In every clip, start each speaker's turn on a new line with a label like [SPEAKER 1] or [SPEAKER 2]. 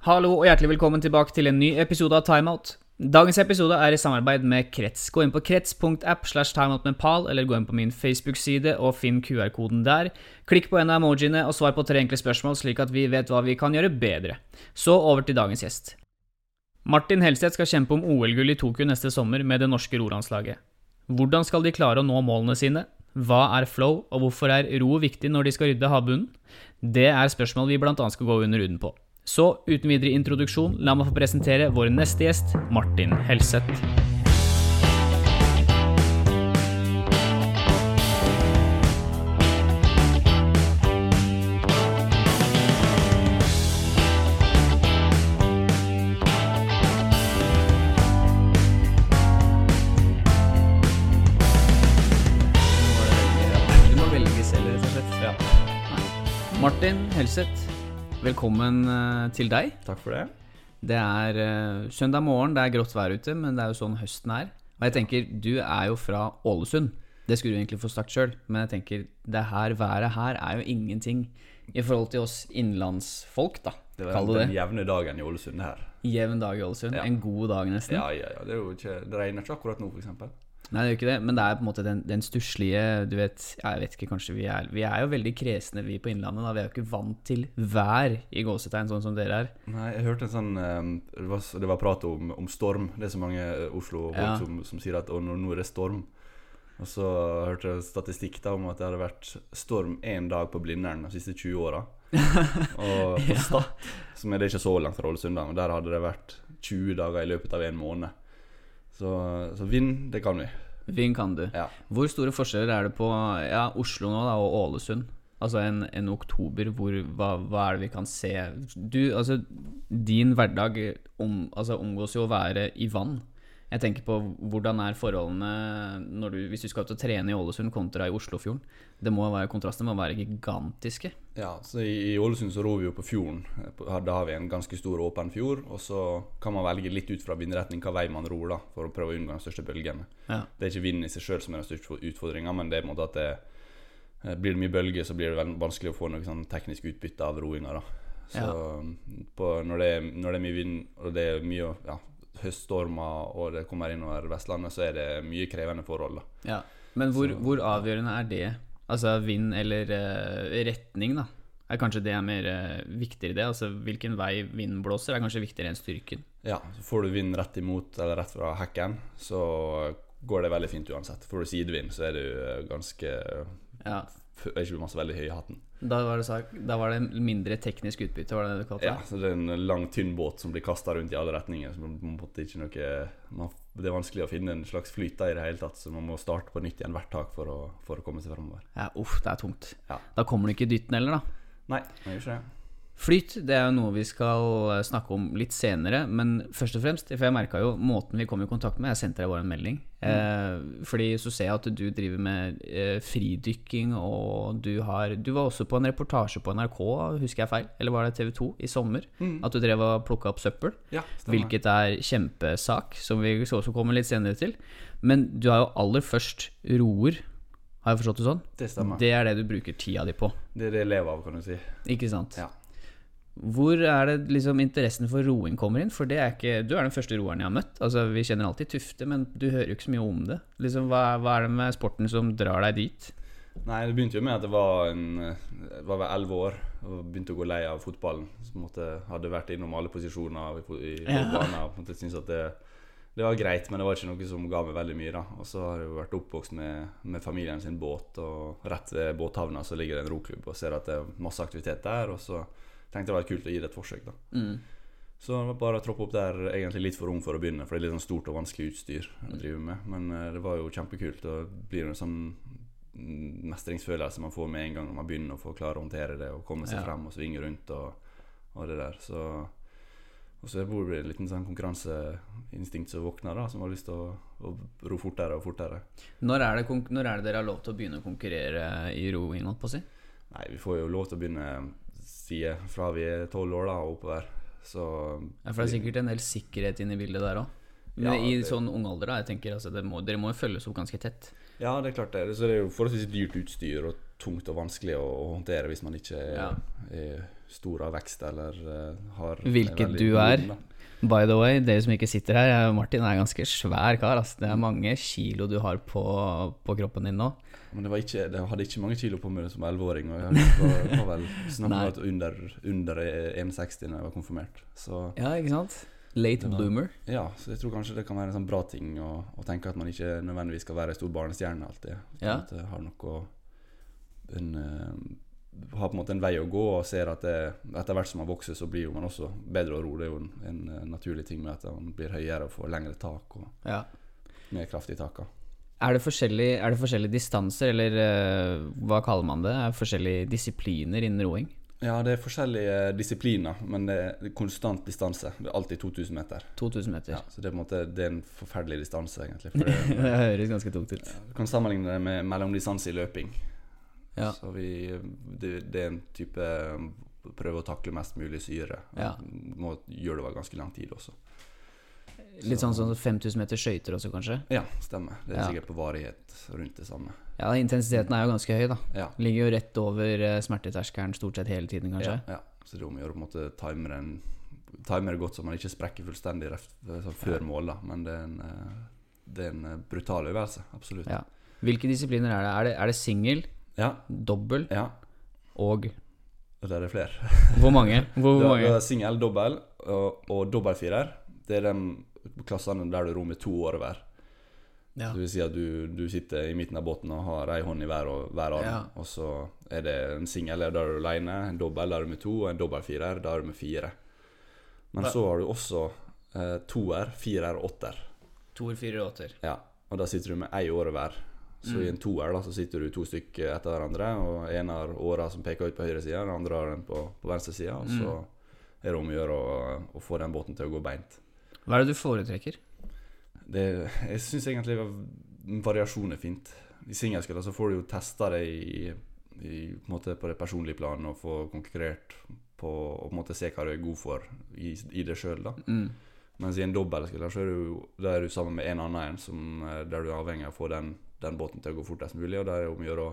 [SPEAKER 1] Hallo og hjertelig velkommen tilbake til en ny episode av Timeout. Dagens episode er i samarbeid med Krets. Gå inn på krets.app slash timeout eller gå inn på min Facebook-side og finn QR-koden der. Klikk på en av emojiene og svar på tre enkle spørsmål, slik at vi vet hva vi kan gjøre bedre. Så over til dagens gjest. Martin Helseth skal kjempe om OL-gull i Tokyo neste sommer med det norske rolandslaget. Hvordan skal de klare å nå målene sine? Hva er flow, og hvorfor er ro viktig når de skal rydde havbunnen? Det er spørsmål vi annet skal gå under huden på. Så uten videre introduksjon, la meg få presentere vår neste gjest, Martin Helseth. Du må velge selv, rett og slett.
[SPEAKER 2] Ja.
[SPEAKER 1] Martin Helseth, velkommen eh, til deg.
[SPEAKER 2] Takk for det.
[SPEAKER 1] Det er eh, søndag morgen, det er grått vær ute, men det er jo sånn høsten er. Og jeg tenker, du er jo fra Ålesund. Det skulle du egentlig få sagt sjøl, men jeg tenker, det her været her er jo ingenting i forhold til oss innlandsfolk, da.
[SPEAKER 2] Det var den jevne dagen i Ålesund her.
[SPEAKER 1] Jevn dag i Ålesund.
[SPEAKER 2] Ja.
[SPEAKER 1] En god dag, nesten.
[SPEAKER 2] Ja, ja, ja. Det, er jo ikke, det regner ikke akkurat nå, f.eks.
[SPEAKER 1] Nei, det er jo ikke det, men det er på en måte den, den stusslige Du vet, jeg vet ikke, kanskje vi er Vi er jo veldig kresne, vi på Innlandet. da Vi er jo ikke vant til vær i gåsetegn, sånn som dere er.
[SPEAKER 2] Nei, jeg hørte en sånn eh, Det var, det var prat om, om storm. Det er så mange eh, Oslo-folk
[SPEAKER 1] Ja.
[SPEAKER 2] som, som sier at nå, nå er det storm. Og så hørte jeg statistikk da om at det hadde vært storm én dag på Blindern de siste 20 åra. Og på. Stad, som er det ikke så langt fra Ålesund, men der hadde det vært 20 dager i løpet av en måned. Så, så vind, det kan vi.
[SPEAKER 1] Vind kan du.
[SPEAKER 2] Ja.
[SPEAKER 1] Hvor store forskjeller er det på ja, Oslo nå da, og Ålesund? Altså en, en oktober, hvor, hva, hva er det vi kan se? Du, altså, din hverdag om, altså, omgås jo å være i vann. Jeg tenker på hvordan er forholdene når du, hvis du skal ut og trene i Ålesund kontra i Oslofjorden. Det må være, kontrastene må være gigantiske.
[SPEAKER 2] Ja, så i, i Ålesund så ror vi jo på fjorden. Da har vi en ganske stor åpen fjord, og så kan man velge litt ut fra vindretning hva vei man ror, da, for å prøve å unngå de største bølgene.
[SPEAKER 1] Ja.
[SPEAKER 2] Det er ikke vinden i seg sjøl som er den største utfordringa, men det er på en måte at det eh, blir det mye bølger, så blir det vanskelig å få noe sånn teknisk utbytte av roinga. da. Så på, når, det er, når det er mye vind, og det er mye ja, høststormer, og det kommer innover Vestlandet, så er det mye krevende forhold. da.
[SPEAKER 1] Ja. Men hvor, hvor avgjørende er det? Altså vind eller uh, retning, da? Er kanskje det er mer uh, viktigere, det? Altså hvilken vei vinden blåser, er kanskje viktigere enn styrken?
[SPEAKER 2] Ja, så får du vind rett imot eller rett fra hekken, så går det veldig fint uansett. Får du sidevind, så er du eh, ganske
[SPEAKER 1] Ja.
[SPEAKER 2] Er ikke masse veldig høy i hatten.
[SPEAKER 1] Da var, det da var det mindre teknisk utbytte, var det det du kalte det?
[SPEAKER 2] Ja, så det er en lang, tynn båt som blir kasta rundt i alle retninger. Så man, måtte ikke noe man, Det er vanskelig å finne en slags flyte i det hele tatt, så man må starte på nytt igjen hvert tak for å, for å komme seg framover.
[SPEAKER 1] Ja, uff, det er tungt.
[SPEAKER 2] Ja.
[SPEAKER 1] Da kommer du ikke i dytten heller, da.
[SPEAKER 2] Nei, man gjør ikke det.
[SPEAKER 1] Flyt det er jo noe vi skal eh, snakke om litt senere, men først og fremst For jeg merka jo måten vi kom i kontakt med Jeg sendte deg bare en melding. Eh, fordi så ser jeg at du driver med eh, fridykking, og du har Du var også på en reportasje på NRK, husker jeg feil? Eller var det TV 2 i sommer? At du drev og plukka opp søppel?
[SPEAKER 2] Ja.
[SPEAKER 1] Hvilket er kjempesak, som vi også kommer litt senere til. Men du har jo aller først roer, har jeg forstått det sånn?
[SPEAKER 2] Det stemmer.
[SPEAKER 1] Det er det du bruker tida di på,
[SPEAKER 2] Det er det jeg lever av, kan du si.
[SPEAKER 1] ikke sant?
[SPEAKER 2] Ja.
[SPEAKER 1] Hvor er det liksom interessen for roing kommer inn? For det er ikke, du er den første roeren jeg har møtt. Altså, Vi kjenner alltid Tufte, men du hører jo ikke så mye om det. Liksom, hva, hva er det med sporten som drar deg dit?
[SPEAKER 2] Nei, det begynte jo med at jeg var en, jeg var vel elleve år og begynte å gå lei av fotballen. Så måte hadde vært innom alle posisjoner i, fotballen
[SPEAKER 1] Ja.
[SPEAKER 2] og på en måte syntes at det, det var greit, men det var ikke noe som ga meg veldig mye. da. Og så har jeg jo vært oppvokst med, med familien sin båt, og rett ved båthavna så ligger det en roklubb og ser at det er masse aktivitet der. Og så tenkte det var kult å gi det et forsøk. da.
[SPEAKER 1] Mm.
[SPEAKER 2] Så bare troppe opp der egentlig litt for ung for å begynne, for det er litt sånn stort og vanskelig utstyr å drive med. Men uh, det var jo kjempekult, og det blir en sånn mm, mestringsfølelse man får med en gang når man begynner å få klare å håndtere det og komme seg
[SPEAKER 1] Ja.
[SPEAKER 2] frem og svinge rundt og, og det der. Så og så bor det en liten sånn konkurranseinstinkt som våkner, da, som har lyst til å, å ro fortere og fortere.
[SPEAKER 1] Når er, det, når er det dere har lov til å begynne å konkurrere i roing? holdt på å si?
[SPEAKER 2] Nei, vi får jo lov til å begynne side fra vi er tolv år da og oppover. Så
[SPEAKER 1] Ja, for det er sikkert en del sikkerhet inne i bildet der òg. Men
[SPEAKER 2] Ja,
[SPEAKER 1] i
[SPEAKER 2] det-
[SPEAKER 1] sånn ung alder, da, jeg tenker altså, det må, dere må jo følges opp ganske tett.
[SPEAKER 2] Ja, det er klart det. Så det er jo forholdsvis dyrt utstyr og tungt og vanskelig å, å håndtere hvis man ikke er,
[SPEAKER 1] Ja.
[SPEAKER 2] er stor av vekst eller uh, har
[SPEAKER 1] Hvilket du er.
[SPEAKER 2] volumen.
[SPEAKER 1] By the way, dere som ikke sitter her, Martin er en ganske svær kar. Altså. Det er mange kilo du har på, på kroppen din nå.
[SPEAKER 2] Men det var ikke, det hadde ikke mange kilo på meg som 11-åring. Og jeg var, var vel snakk at under, under 1,60 da jeg var konfirmert. Så
[SPEAKER 1] Ja, ikke sant? Late
[SPEAKER 2] var-
[SPEAKER 1] bloomer.
[SPEAKER 2] ja, så jeg tror kanskje det kan være en sånn bra ting å, å tenke at man ikke nødvendigvis skal være en stor barnestjerne alltid.
[SPEAKER 1] Ja.
[SPEAKER 2] At det har noe en, uh, Har på en måte en vei å gå, og ser at det, etter hvert som man vokser, så blir man også bedre å ro. Det er jo en, en eh, naturlig ting med at man blir høyere og får lengre tak og
[SPEAKER 1] Ja.
[SPEAKER 2] mer kraft i taka.
[SPEAKER 1] Er det, er det forskjellige distanser, eller uh, hva kaller man det? Er det forskjellige disipliner innen roing?
[SPEAKER 2] Ja, det er forskjellige disipliner, men det er konstant distanse. Det er alltid 2000 meter.
[SPEAKER 1] 2000 meter.
[SPEAKER 2] Ja, så det er, på en måte, det er en forferdelig distanse, egentlig. Det,
[SPEAKER 1] det høres ganske tungt ut.
[SPEAKER 2] du kan sammenligne det med mellomdistanse i løping.
[SPEAKER 1] Ja.
[SPEAKER 2] Så vi, det, det er en type um, prøve å takle mest mulig syre.
[SPEAKER 1] Ja.
[SPEAKER 2] Må gjøre det over ganske lang tid også.
[SPEAKER 1] Litt sånn som 5000 meter skøyter også, kanskje?
[SPEAKER 2] Ja, stemmer. Det er
[SPEAKER 1] Ja.
[SPEAKER 2] sikkert på varighet rundt det samme.
[SPEAKER 1] Ja, intensiteten er jo ganske høy, da.
[SPEAKER 2] Ja.
[SPEAKER 1] Ligger jo rett over eh, smerteterskelen stort sett hele tiden, kanskje.
[SPEAKER 2] Ja, ja. Så det er om å gjøre å måte time den det godt så man ikke sprekker fullstendig sånn før mål, da. Men det er en, eh, det er en eh, brutal øvelse. Absolutt.
[SPEAKER 1] Ja. Hvilke disipliner er det? Er det, er det singel,
[SPEAKER 2] Ja.
[SPEAKER 1] dobbel
[SPEAKER 2] ja.
[SPEAKER 1] og
[SPEAKER 2] der er det flere.
[SPEAKER 1] Hvor mange? Hvor, hvor mange?
[SPEAKER 2] singel, dobbel og, og dobbeltfirer. Det er de klassene der du ror med to år hver.
[SPEAKER 1] Ja.
[SPEAKER 2] Så det vil si at du, du sitter i midten av båten og har ei hånd i hver, og- hver arm.
[SPEAKER 1] Ja.
[SPEAKER 2] Og så er det en singel, der er du alene. En dobbel, der er du med to. Og en dobbeltfirer, der er du med fire. Men
[SPEAKER 1] Ja.
[SPEAKER 2] så har du også eh, toer, firer og åtter.
[SPEAKER 1] Toer, firer, åtter.
[SPEAKER 2] Ja. Og da sitter du med ei åre hver. Så
[SPEAKER 1] Mm.
[SPEAKER 2] i en toer da, så sitter du to stykker etter hverandre, og en har åra som peker ut på høyre side, den andre har den på, på venstre side, og så
[SPEAKER 1] Mm.
[SPEAKER 2] er det om å gjøre å få den båten til å gå beint.
[SPEAKER 1] Hva er det du foretrekker?
[SPEAKER 2] Det, jeg syns egentlig variasjon er fint. I singelskala så får du jo testa det i, i, på, på det personlige planet og få konkurrert på og på en måte se hva du er god for i, i det sjøl.
[SPEAKER 1] Mm.
[SPEAKER 2] Mens i en dobbeltskala så er du, er du sammen med en annen som, eh, der du er avhengig av å få den, den båten til å gå fortest mulig. Og der er det om å gjøre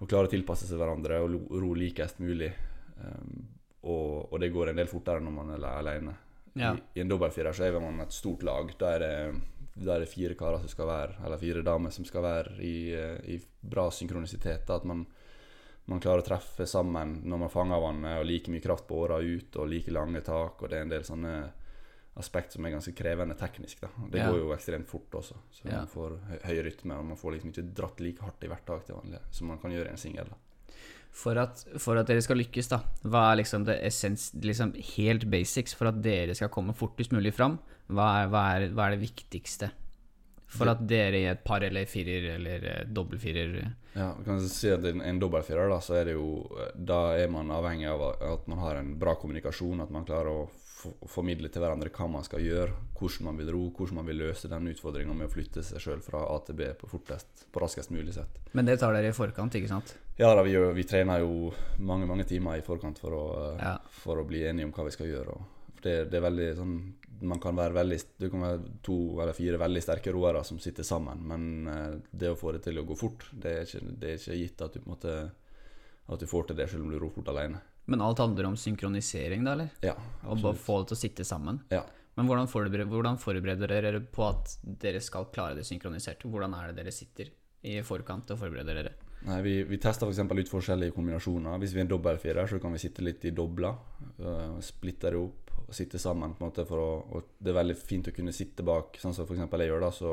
[SPEAKER 2] å klare å tilpasse seg hverandre og ro likest mulig. Um, og, og det går en del fortere når man er alene.
[SPEAKER 1] Ja.
[SPEAKER 2] I, I en dobbeltfirer så er man et stort lag. Da er det, da er det fire karer som skal være Eller fire damer som skal være i, eh, i bra synkronisitet. da, At man, man klarer å treffe sammen når man fanger vannet, og like mye kraft på åra ut, og like lange tak. Og det er en del sånne aspekt som er ganske krevende teknisk. da Det
[SPEAKER 1] Ja.
[SPEAKER 2] går jo ekstremt fort også, så
[SPEAKER 1] Ja.
[SPEAKER 2] man får høy, høy rytme. Og man får liksom ikke dratt like hardt i hvert tak til vanlig som man kan gjøre i en singel.
[SPEAKER 1] For at, for at dere skal lykkes, da, hva er liksom det essens, liksom helt basics for at dere skal komme fortest mulig fram? Hva er, hva er, hva er det viktigste? For at dere i et par eller firer eller eh, dobbeltfirer
[SPEAKER 2] Ja, vi kan si at en, en dobbeltfirer, da, så er det jo Da er man avhengig av at man har en bra kommunikasjon, at man klarer å formidle til hverandre hva man skal gjøre, hvordan man vil ro, hvordan man vil løse den utfordringa med å flytte seg sjøl fra A til B på fortest, på raskest mulig sett.
[SPEAKER 1] Men det tar dere i forkant, ikke sant?
[SPEAKER 2] Ja da, vi, gjør, vi trener jo mange mange timer i forkant for å,
[SPEAKER 1] Ja.
[SPEAKER 2] for å bli enige om hva vi skal gjøre. Det, det er veldig sånn Man kan være veldig Du kan være to eller fire veldig sterke roere som sitter sammen, men eh, det å få det til å gå fort, det er ikke, det er ikke gitt at du måte At du får til det selv om du ror fort alene.
[SPEAKER 1] Men alt handler om synkronisering, da, eller?
[SPEAKER 2] Ja,
[SPEAKER 1] Og bare få det til å sitte sammen.
[SPEAKER 2] Ja.
[SPEAKER 1] Men hvordan forbereder, hvordan forbereder dere på at dere skal klare det synkronisert? Hvordan er det dere sitter i forkant og forbereder dere?
[SPEAKER 2] Nei, Vi, vi tester f.eks. ut forskjellige kombinasjoner. Hvis vi er en dobbeltfirer, så kan vi sitte litt i dobler. Uh, splitte det opp og sitte sammen. på en måte for å, og Det er veldig fint å kunne sitte bak, sånn som f.eks. jeg gjør. da, så,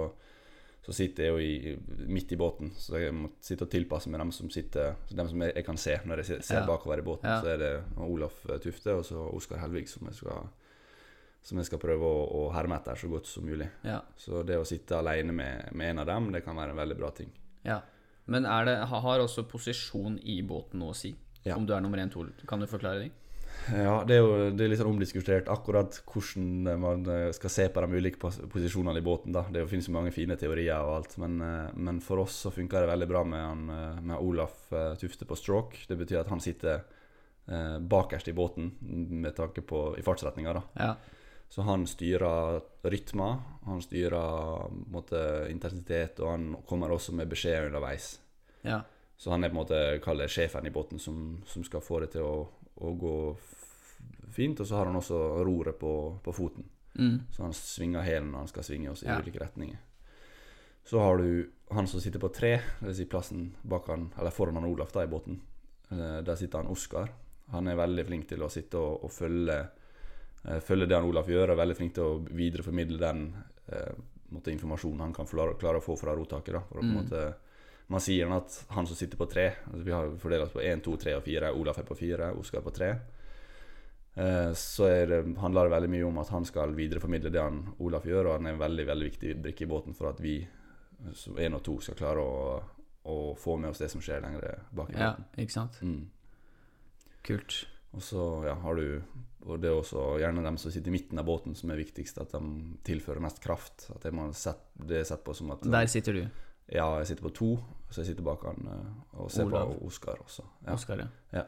[SPEAKER 2] så sitter jeg jo i, midt i båten, så jeg må sitte og tilpasse med dem som sitter Dem som jeg, jeg kan se når jeg ser, ser
[SPEAKER 1] Ja.
[SPEAKER 2] bakover i båten.
[SPEAKER 1] Ja.
[SPEAKER 2] Så er det Olaf Tufte og så Oskar Helvig som jeg skal, som jeg skal prøve å, å herme etter så godt som mulig.
[SPEAKER 1] Ja.
[SPEAKER 2] Så det å sitte alene med, med en av dem, det kan være en veldig bra ting.
[SPEAKER 1] ja. Men det, har også posisjon i båten noe å si?
[SPEAKER 2] Ja.
[SPEAKER 1] Om du er nummer én, to? Kan du forklare det?
[SPEAKER 2] Ja, det er jo det er litt sånn omdiskutert akkurat hvordan man eh, skal se på de ulike posisjonene i båten. da. Det finnes jo mange fine teorier og alt, men, eh, men for oss så funker det veldig bra med, han, eh, med Olaf Tufte på stroke. Det betyr at han sitter eh, bakerst i båten med tanke på i fartsretninga. da.
[SPEAKER 1] Ja.
[SPEAKER 2] Så han styrer rytmer, han styrer måte, intensitet, og han kommer også med beskjed underveis.
[SPEAKER 1] ja.
[SPEAKER 2] Så han er på en måte kaller sjefen i båten som, som skal få det til å, å gå fint. Og så har han også roret på, på foten,
[SPEAKER 1] Mm.
[SPEAKER 2] så han svinger hælen når han skal svinge oss i
[SPEAKER 1] Ja.
[SPEAKER 2] ulike retninger. Så har du han som sitter på tre, dvs. Si plassen bak han, eller foran han Olaf da i båten. Eh, Der sitter han Oskar. Han er veldig flink til å sitte og, og følge, eh, følge det han Olaf gjør, og er veldig flink til å videreformidle den eh, informasjonen han kan klare, å få fra rotaket. Da, for å,
[SPEAKER 1] Mm.
[SPEAKER 2] måte, man sier at han som sitter på tre altså Vi har fordelt oss på én, to, tre og fire. Olaf er på fire, Oskar er på tre. Eh, Så er det, handler det veldig mye om at han skal videreformidle det han Olaf gjør, og han er en veldig veldig viktig brikke i båten for at vi som én og to skal klare å, å få med oss det som skjer lenger bak i
[SPEAKER 1] Ja, ikke sant.
[SPEAKER 2] Mm.
[SPEAKER 1] Kult.
[SPEAKER 2] Og så ja, har du Og det er også gjerne dem som sitter i midten av båten som er viktigst, at de tilfører mest kraft. At det, sett, det er sett på som at
[SPEAKER 1] Der sitter du,
[SPEAKER 2] Ja, jeg sitter på to, så jeg sitter bak han eh, og ser
[SPEAKER 1] Olav.
[SPEAKER 2] på Oskar også. Ja.
[SPEAKER 1] Oscar, Ja.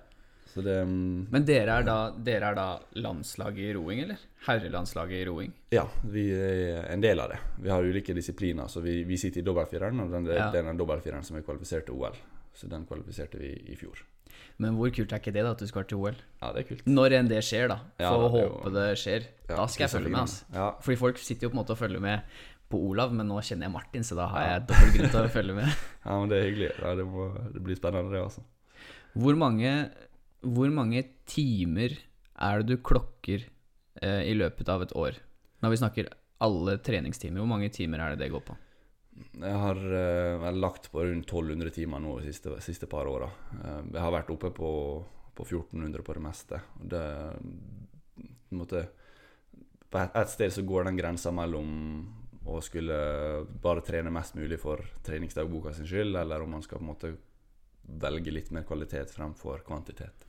[SPEAKER 2] Så det mm,
[SPEAKER 1] Men dere er, da, dere er da landslaget i roing, eller? Herrelandslaget i roing?
[SPEAKER 2] Ja, vi er en del av det. Vi har ulike disipliner, så vi, vi sitter i dobbeltfireren, og den,
[SPEAKER 1] Ja.
[SPEAKER 2] det er den dobbeltfireren som er kvalifisert til OL. Så den kvalifiserte vi i fjor.
[SPEAKER 1] Men hvor kult er ikke det, da, at du skal til OL?
[SPEAKER 2] Ja, det er kult.
[SPEAKER 1] Når enn det skjer, da.
[SPEAKER 2] Ja, å
[SPEAKER 1] håpe det skjer.
[SPEAKER 2] Ja,
[SPEAKER 1] da skal jeg følge med, altså.
[SPEAKER 2] Ja,
[SPEAKER 1] Fordi folk sitter jo på en måte og følger med på Olav, men nå kjenner jeg Martin, så da har jeg dobbelt grunn til å følge med.
[SPEAKER 2] ja, men det er hyggelig. Ja, det, må, det blir spennende, det, altså.
[SPEAKER 1] Hvor mange, hvor mange timer er det du klokker eh, i løpet av et år? Når vi snakker alle treningstimer, hvor mange timer er det det går på?
[SPEAKER 2] Jeg har eh, lagt på rundt 1200 timer nå de siste, siste par åra. Eh, jeg har vært oppe på, på 1400 på det meste. Det på måte, På et, et sted så går den grensa mellom å skulle bare trene mest mulig for treningsdagboka sin skyld, eller om man skal på en måte velge litt mer kvalitet fremfor kvantitet.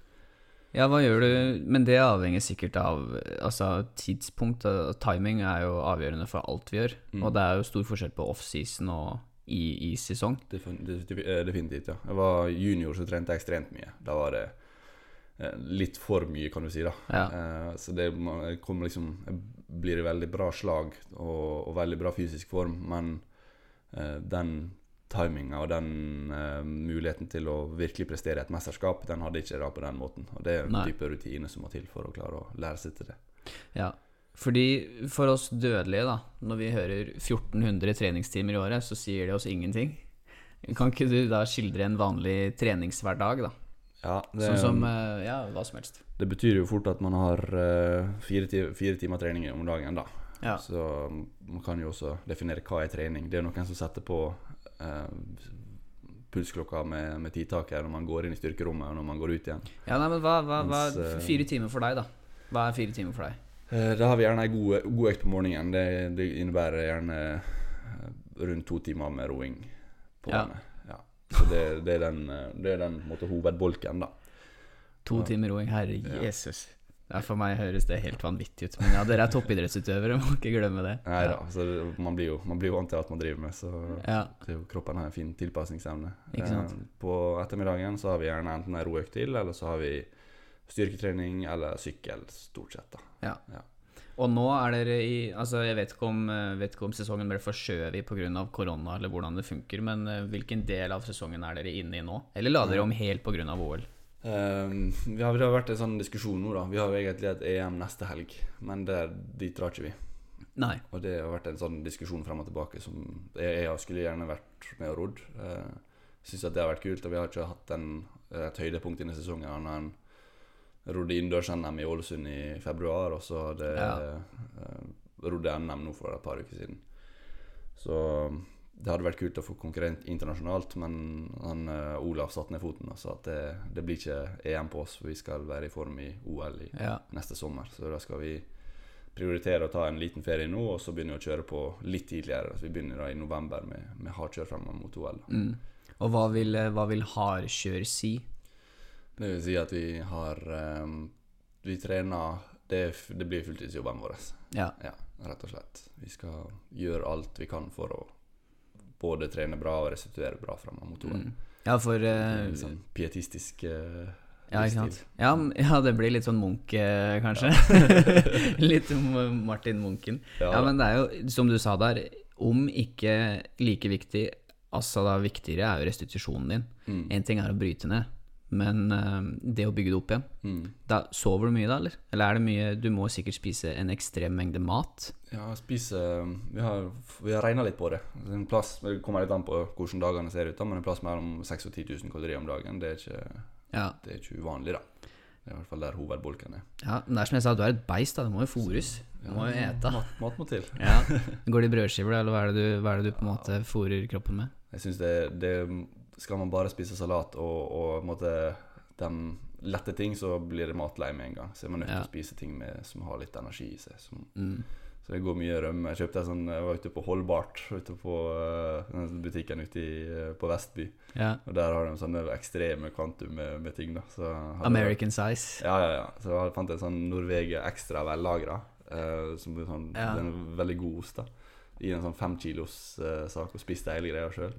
[SPEAKER 1] Ja, hva gjør du? Men det avhenger sikkert av altså, tidspunkt. Timing er jo avgjørende for alt vi gjør.
[SPEAKER 2] Mm.
[SPEAKER 1] Og det er jo stor forskjell på offseason og i, i sesong.
[SPEAKER 2] Eh, Definitivt, ja. Jeg var junior, så trente jeg ekstremt mye. Da var det eh, litt for mye, kan du si. da
[SPEAKER 1] Ja.
[SPEAKER 2] Eh, Så det kommer kom liksom blir i veldig bra slag og, og veldig bra fysisk form, men den timinga og den uh, muligheten til å virkelig prestere i et mesterskap, den hadde ikke da på den måten. Og det er en
[SPEAKER 1] Nei.
[SPEAKER 2] type rutine som må til for å klare å lære seg til det.
[SPEAKER 1] Ja, fordi for oss dødelige, da, når vi hører 1400 treningstimer i året, så sier det oss ingenting. Kan ikke du da skildre en vanlig treningshverdag, da?
[SPEAKER 2] Ja, det,
[SPEAKER 1] Sånn som eh, ja, hva som helst.
[SPEAKER 2] det betyr jo fort at man har eh, fire, ti fire timer trening om dagen, da.
[SPEAKER 1] Ja.
[SPEAKER 2] Så man kan jo også definere hva er trening. Det er noen som setter på eh, pulsklokka med, med tidtaker når man går inn i styrkerommet og når man går ut igjen.
[SPEAKER 1] ja, nei, men hva, hva, hva
[SPEAKER 2] Mens, eh,
[SPEAKER 1] Fire timer for deg, da? Hva er fire timer for deg?
[SPEAKER 2] Eh, da har vi gjerne ei god, god økt på morgenen. Det, det innebærer gjerne eh, rundt to timer med roing på
[SPEAKER 1] Ja.
[SPEAKER 2] vannet. Ja. Så det, det er den, eh, det er den måte, hovedbolken, da.
[SPEAKER 1] To timer roing, herre
[SPEAKER 2] Ja.
[SPEAKER 1] Jesus. Ja, for meg høres det helt vanvittig ut. Men ja, dere er toppidrettsutøvere, må ikke glemme det.
[SPEAKER 2] Nei da, så man blir jo man blir jo vant til at man driver med, så
[SPEAKER 1] Ja,
[SPEAKER 2] det jo, kroppen har en fin tilpasningsevne. Eh, på ettermiddagen så har vi gjerne enten en roøkt til, eller så har vi styrketrening eller sykkel, stort sett. da.
[SPEAKER 1] ja.
[SPEAKER 2] Ja.
[SPEAKER 1] Og nå er dere i Altså, jeg vet ikke om, eh, vet ikke om sesongen ble forskjøvet pga. korona, eller hvordan det funker, men eh, hvilken del av sesongen er dere inne i nå? Eller la dere om helt pga. OL?
[SPEAKER 2] Eh, vi har, det har vært en sånn diskusjon nå, da. Vi har jo egentlig et EM neste helg, men der, dit drar ikke vi.
[SPEAKER 1] Nei.
[SPEAKER 2] Og det har vært en sånn diskusjon frem og tilbake som jeg, jeg skulle gjerne vært med og rodd. Uh, Syns at det har vært kult, og vi har ikke hatt en, et høydepunkt denne sesongen annet enn rodde innendørs-NM i Ålesund i februar, og så hadde
[SPEAKER 1] Ja.
[SPEAKER 2] uh, rodde NM nå for et par uker siden. Så det hadde vært kult å få konkurrent internasjonalt, men han, uh, Olav satte ned foten og sa at det, det blir ikke EM på oss, for vi skal være i form i OL i
[SPEAKER 1] Ja.
[SPEAKER 2] neste sommer. Så da skal vi prioritere å ta en liten ferie nå, og så begynne å kjøre på litt tidligere. Så vi begynner da i november med, med hardkjør frem mot OL.
[SPEAKER 1] Mm. Og hva vil, eh, hva vil hardkjør si?
[SPEAKER 2] Det vil si at vi har um, Vi trener Det, det blir fulltidsjobben vår.
[SPEAKER 1] Ja.
[SPEAKER 2] Ja, rett og slett. Vi skal gjøre alt vi kan for å både trene bra og restituere bra frem motoren.
[SPEAKER 1] Mm. Ja, for
[SPEAKER 2] uh, sånn pietistisk uh,
[SPEAKER 1] Ja. Ja, ja, det blir litt sånn Munch, kanskje. kanskje. litt Martin Munchen.
[SPEAKER 2] Ja,
[SPEAKER 1] Ja, men det er jo, som du sa der, om ikke like viktig, altså da viktigere er jo restitusjonen din.
[SPEAKER 2] mm.
[SPEAKER 1] En ting er å bryte ned, men uh, det å bygge det opp igjen
[SPEAKER 2] Mm.
[SPEAKER 1] da Sover du mye da, eller? Eller er det mye Du må sikkert spise en ekstrem mengde mat.
[SPEAKER 2] Ja, spise Vi har, vi har regna litt på det. En plass, Det kommer litt an på hvordan dagene ser ut, da, men en plass mellom 6000 og 10 000 kalorier om dagen, det er ikke,
[SPEAKER 1] Ja,
[SPEAKER 2] det er ikke uvanlig, da. Det er i hvert fall der hovedbolken er.
[SPEAKER 1] ja men det er som jeg sa, du er et beist, da. Du må jo fôres. Du må jo ete.
[SPEAKER 2] Mat, mat må til.
[SPEAKER 1] Ja. Går det i brødskiver, da, eller hva er det du, hva er det du på en måte fôrer kroppen med?
[SPEAKER 2] Jeg syns det, det Skal man bare spise salat og, og måtte, de lette ting, så blir det matlei med en gang. Så er man nødt til
[SPEAKER 1] Ja.
[SPEAKER 2] å spise ting med, som har litt energi i seg. Som,
[SPEAKER 1] Mm.
[SPEAKER 2] så det går mye rømme. Jeg kjøpte en sånn Jeg var ute på Holdbart, ute på uh, butikken ute i, uh, på Vestby.
[SPEAKER 1] Ja.
[SPEAKER 2] Og der har de sånne ekstreme kvantum med, med ting, da.
[SPEAKER 1] American size.
[SPEAKER 2] Ja, ja, ja. Så jeg fant en sånn Norvegia ekstra vellagra. Uh, som er sånn,
[SPEAKER 1] Ja.
[SPEAKER 2] det er veldig god ost. da I en sånn femkilos uh, sak, og spiste hele greia sjøl.